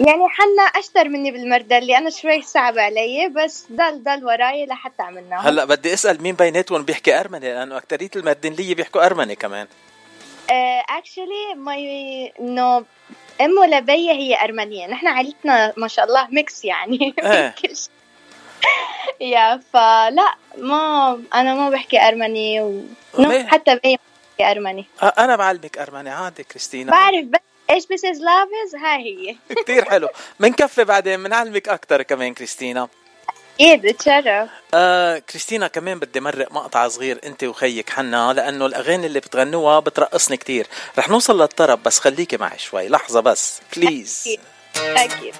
يعني حنا أشطر مني بالمردلي أنا شوي صعب علي بس ضل ضل وراي لحتى عملناهم. هلأ بدي أسأل مين بيناتهم بيحكي أرمني؟ لأنه أكترية المردنليه بيحكوا أرمني كمان. اكشلي ماي إنه أمه لبية هي أرمنية. نحن عائلتنا ما شاء الله ميكس يعني. إيه. كل شيء يا فلا ما أنا ما بحكي أرمني و... حتى ما بحكي أرمني. آه، أنا بعلمك أرمني. عادي كريستينا. بعرف بس إيش بس لافز هاي هي. كتير حلو. منكفي بعدين منعلمك أكثر كمان كريستينا. أكيد اتشرف آه كريستينا كمان بدي مرق مقطع صغير أنت وخيك حنا لأنه الأغاني اللي بتغنوها بترقصني كتير. رح نوصل للطرب بس خليكي معي شوي. لحظة بس بليز أكيد أكيد.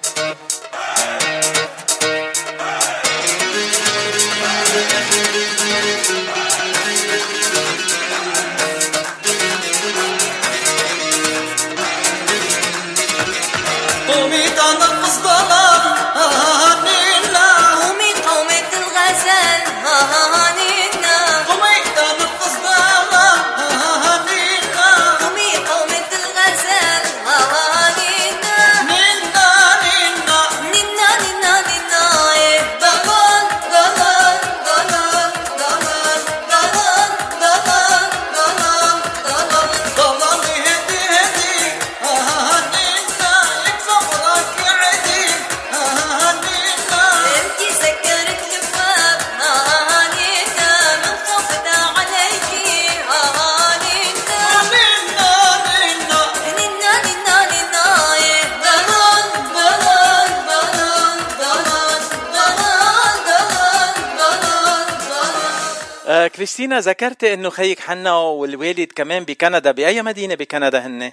كريستينا ذكرتي إنه خيك حنا والوالد كمان بكندا بأي مدينة بكندا هن؟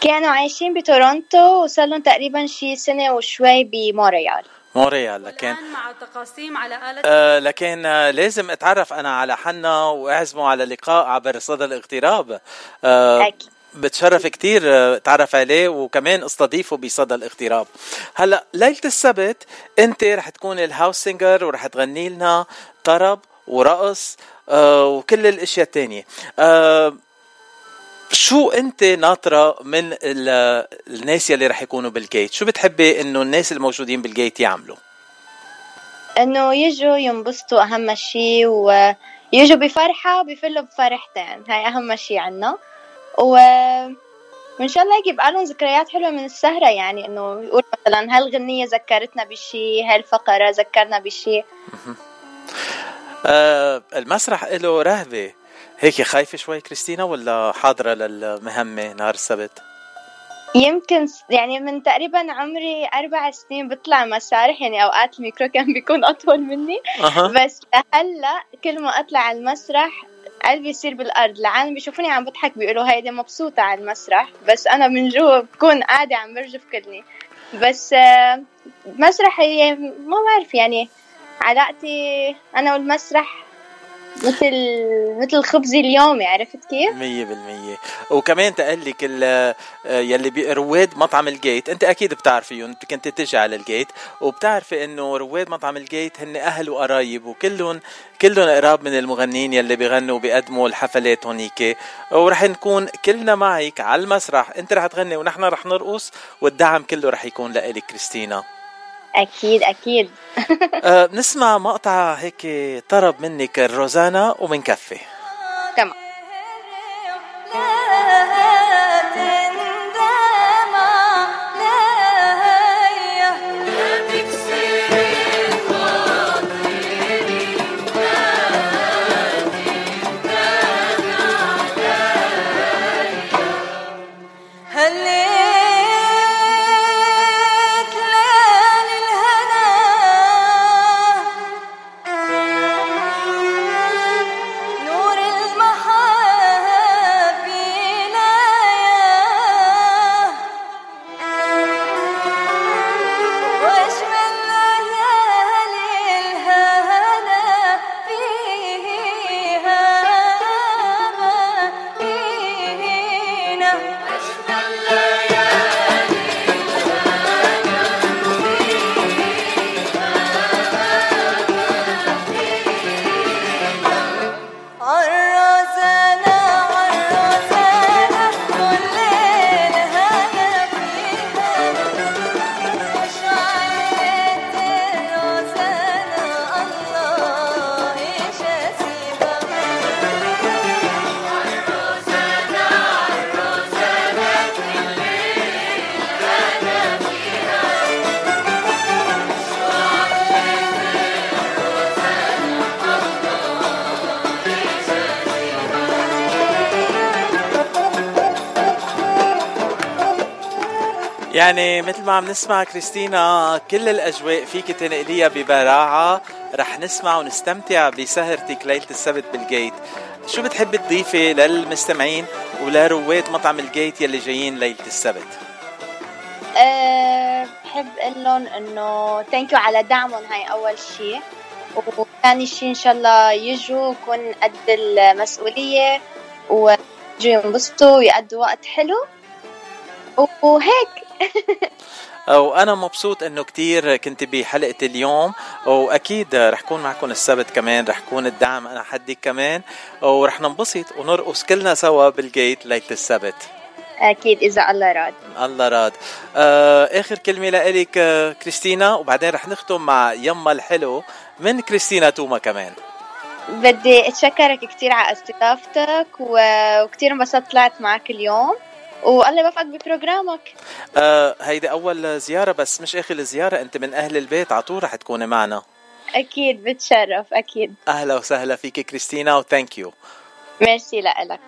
كانوا عايشين بتورونتو وصار لهم تقريبا شي سنة وشوي بمونريال. مونريال لكن مع التقاسيم على آلة آه لكن آه لازم أتعرف أنا على حنا وأعزمه على لقاء عبر صدى الاغتراب. آه أكيد. بتشرف كتير آه، اتعرف عليه وكمان أستضيفه بصدى الاغتراب. هلأ ليلة السبت أنت رح تكون ال house singer ورح تغني لنا طرب ورقص آه وكل الأشياء التانية. آه شو أنت ناطرة من ال- الناس يلي رح يكونوا بالجيت شو بتحبي إنه الناس الموجودين بالجيت يعملوا؟ إنه يجوا ينبسطوا أهم شي ويجوا بفرحة وبيفلوا بفرحتين. هاي أهم شي عنا. و وان شاء الله يبقى لهم ذكريات حلوة من السهرة يعني إنه يقول مثلا هالغنية ذكرتنا بشي؟ هالفقرة ذكرنا بشي؟ آه المسرح له رهبة هيك خايفة شوي كريستينا ولا حاضرة للمهمة نهار السبت؟ يمكن يعني من تقريبا عمري أربع سنين بطلع مسارح يعني أوقات الميكرو كان بيكون أطول مني أها. بس لهلا كل ما أطلع على المسرح قلبي يصير بالأرض العالم بيشوفوني عم بضحك بيقولوا هيدي مبسوطة على المسرح بس أنا من جوا بكون قاعدة عم برجف كلني بس آه، مسرح هي ما بعرف يعني علاقتي أنا والمسرح مثل مثل خبزي اليومي عرفت كيف؟ مية بالمية. وكمان تقلك آه، يلي رواد مطعم الجيت أنت أكيد بتعرفيهم كنت تجي على الجيت وبتعرفي إنه رواد مطعم الجيت هن أهل وقرايب وكلهم كلهم قراب من المغنيين يلي بيغنوا وبيقدموا الحفلات هونيك. ورح نكون كلنا معك على المسرح. أنت رح تغني ونحن رح نرقص والدعم كله رح يكون لإلك كريستينا. أكيد أكيد أه نسمع مقطع هيك طرب منك الروزانا ومنكفي تمام يعني مثل ما عم نسمع كريستينا كل الأجواء فيك تنقليها ببراعة. رح نسمع ونستمتع بسهرتك ليلة السبت بالجيت. شو بتحبي تضيفي للمستمعين ولرواد مطعم الجيت يلي جايين ليلة السبت؟ أه بحب أقول لهم انه thanks على دعمهم هاي أول شيء وثاني شيء إن شاء الله يجوا يكون قد المسؤولية ويجوا ينبسطوا ويقضوا وقت حلو. وهيك. وأنا مبسوط إنه كتير كنت بحلقة اليوم وأكيد رح كون معكم السبت كمان رح كون الدعم أنا حدك كمان ورح ننبسط ونرقص كلنا سوا بالجيت ليلة السبت. أكيد إذا الله راد. الله راد. آه آخر كلمة لإلك آه كريستينا وبعدين رح نختم مع يما الحلو من كريستينا توما كمان. بدي أتشكرك كثير على استضافتك وكثير انبسطت طلعت معك اليوم. والله يوفقك ببروجرامك. آه هيدي أول زيارة بس مش آخر الزياره أنت من أهل البيت على طول رح تكوني معنا. أكيد بتشرف أكيد. أهلا وسهلا فيك كريستينا وثانك يو ميرسي لك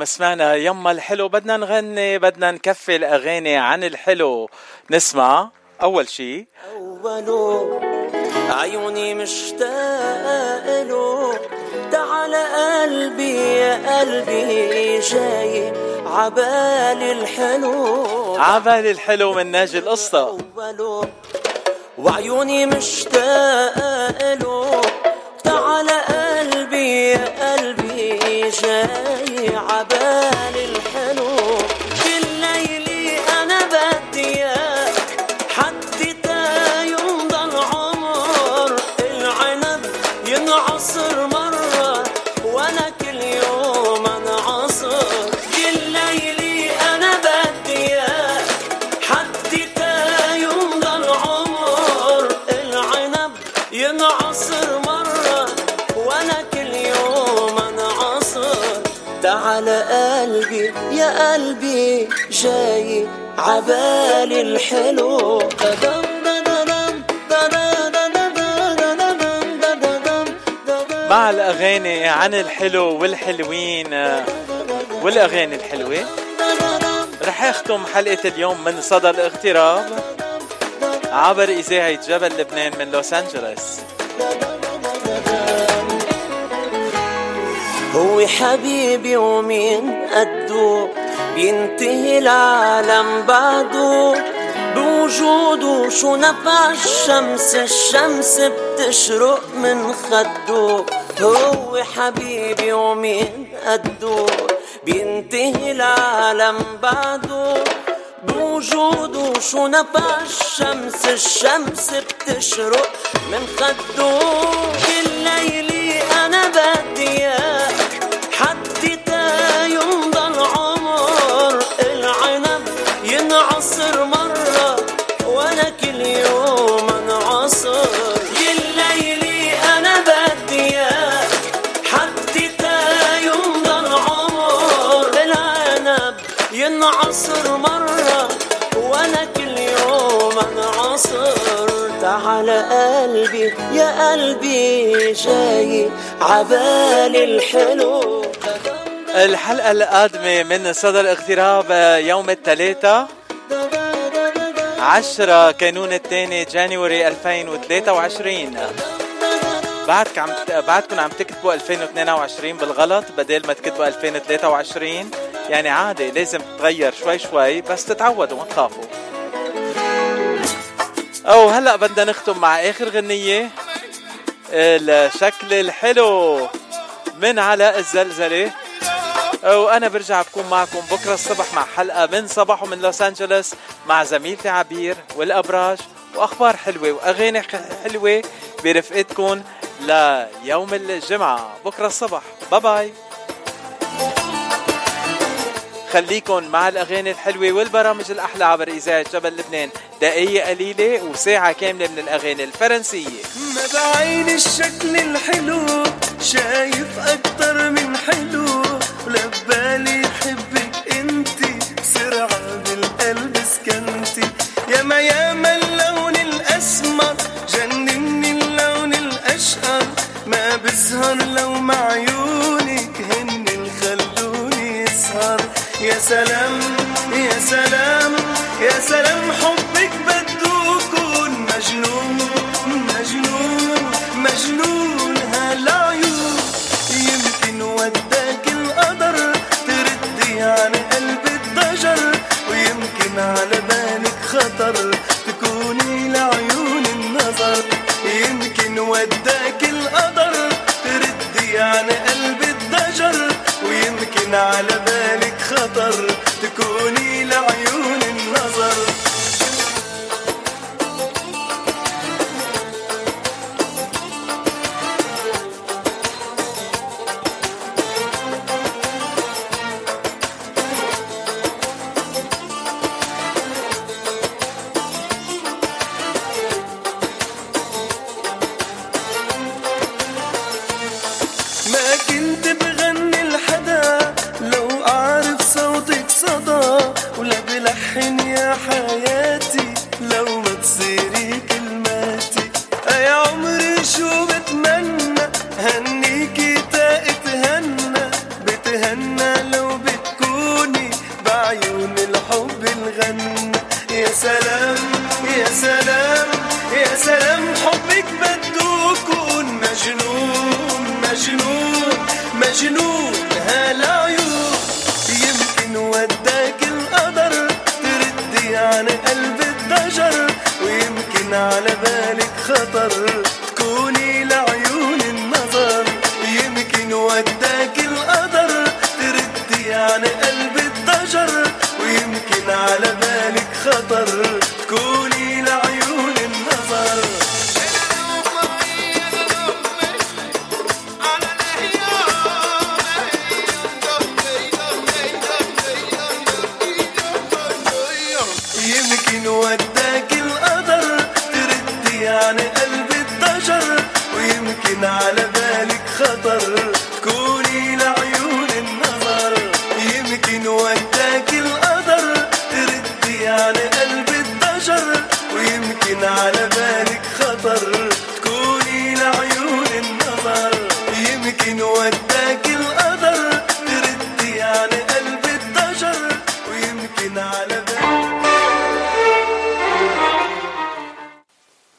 ما سمعنا يما الحلو بدنا نغني بدنا نكفي الأغاني عن الحلو. نسمع أول شيء أوله عيوني مشتاق له. تعال قلبي يا قلبي جاي عبالي الحلو. عبال الحلو من ناجي القصة. وعيوني مشتاق له. تعال قلبي يا قلبي جاي عبالي جاي عبالي الحلو. ددم مع الاغاني عن الحلو والحلوين والاغاني الحلوه رح اختم حلقه اليوم من صدى الاغتراب عبر اذاعه جبل لبنان من لوس انجلوس هو حبيبي ومين قده بينتهي العالم بعده بوجوده شو نفع الشمس الشمس بتشرق من خده. هو حبيبي ومين قده. بينتهي العالم بعده بوجوده شو نفع الشمس الشمس بتشرق من خده. كل ليلي أنا بدي اياه أنا بدي ينعصر مرة. وأنا كل يوم أنعصر. تعال قلبي يا قلبي جاي عبالي الحلو الحلقة القادمة من صدى الاغتراب يوم الثلاثاء 10 كانون الثاني جانيوري 2023 بعدك عم بعدكم عم تكتبوا 2022 بالغلط بدل ما تكتبوا 2023 يعني عادي لازم تتغير شوي شوي بس تتعودوا ما تخافوا. أو هلأ بدنا نختم مع آخر غنية الشكل الحلو من علاء الزلزلة. وأنا برجع بكون معكم بكرة الصبح مع حلقة من صباح ومن لوس أنجلوس مع زميلتي عبير والأبراج وأخبار حلوة وأغاني حلوة برفقتكم ليوم الجمعة. بكرة الصبح. bye bye خليكن مع الأغاني الحلوة والبرامج الأحلى عبر إذاعة جبل لبنان. دقيقة قليلة وساعة كاملة من الأغاني الفرنسية. ما بعين الشكل الحلو شايف أكتر من حلو. ولبالي حبك انتي بسرعة بالقلب سكنتي. ياما ياما اللون الأسمر جنني اللون الأشقر. ما بسهر لو مع عيونك هن خلوني يسهر. يا سلام يا سلام يا سلام حبك I love it.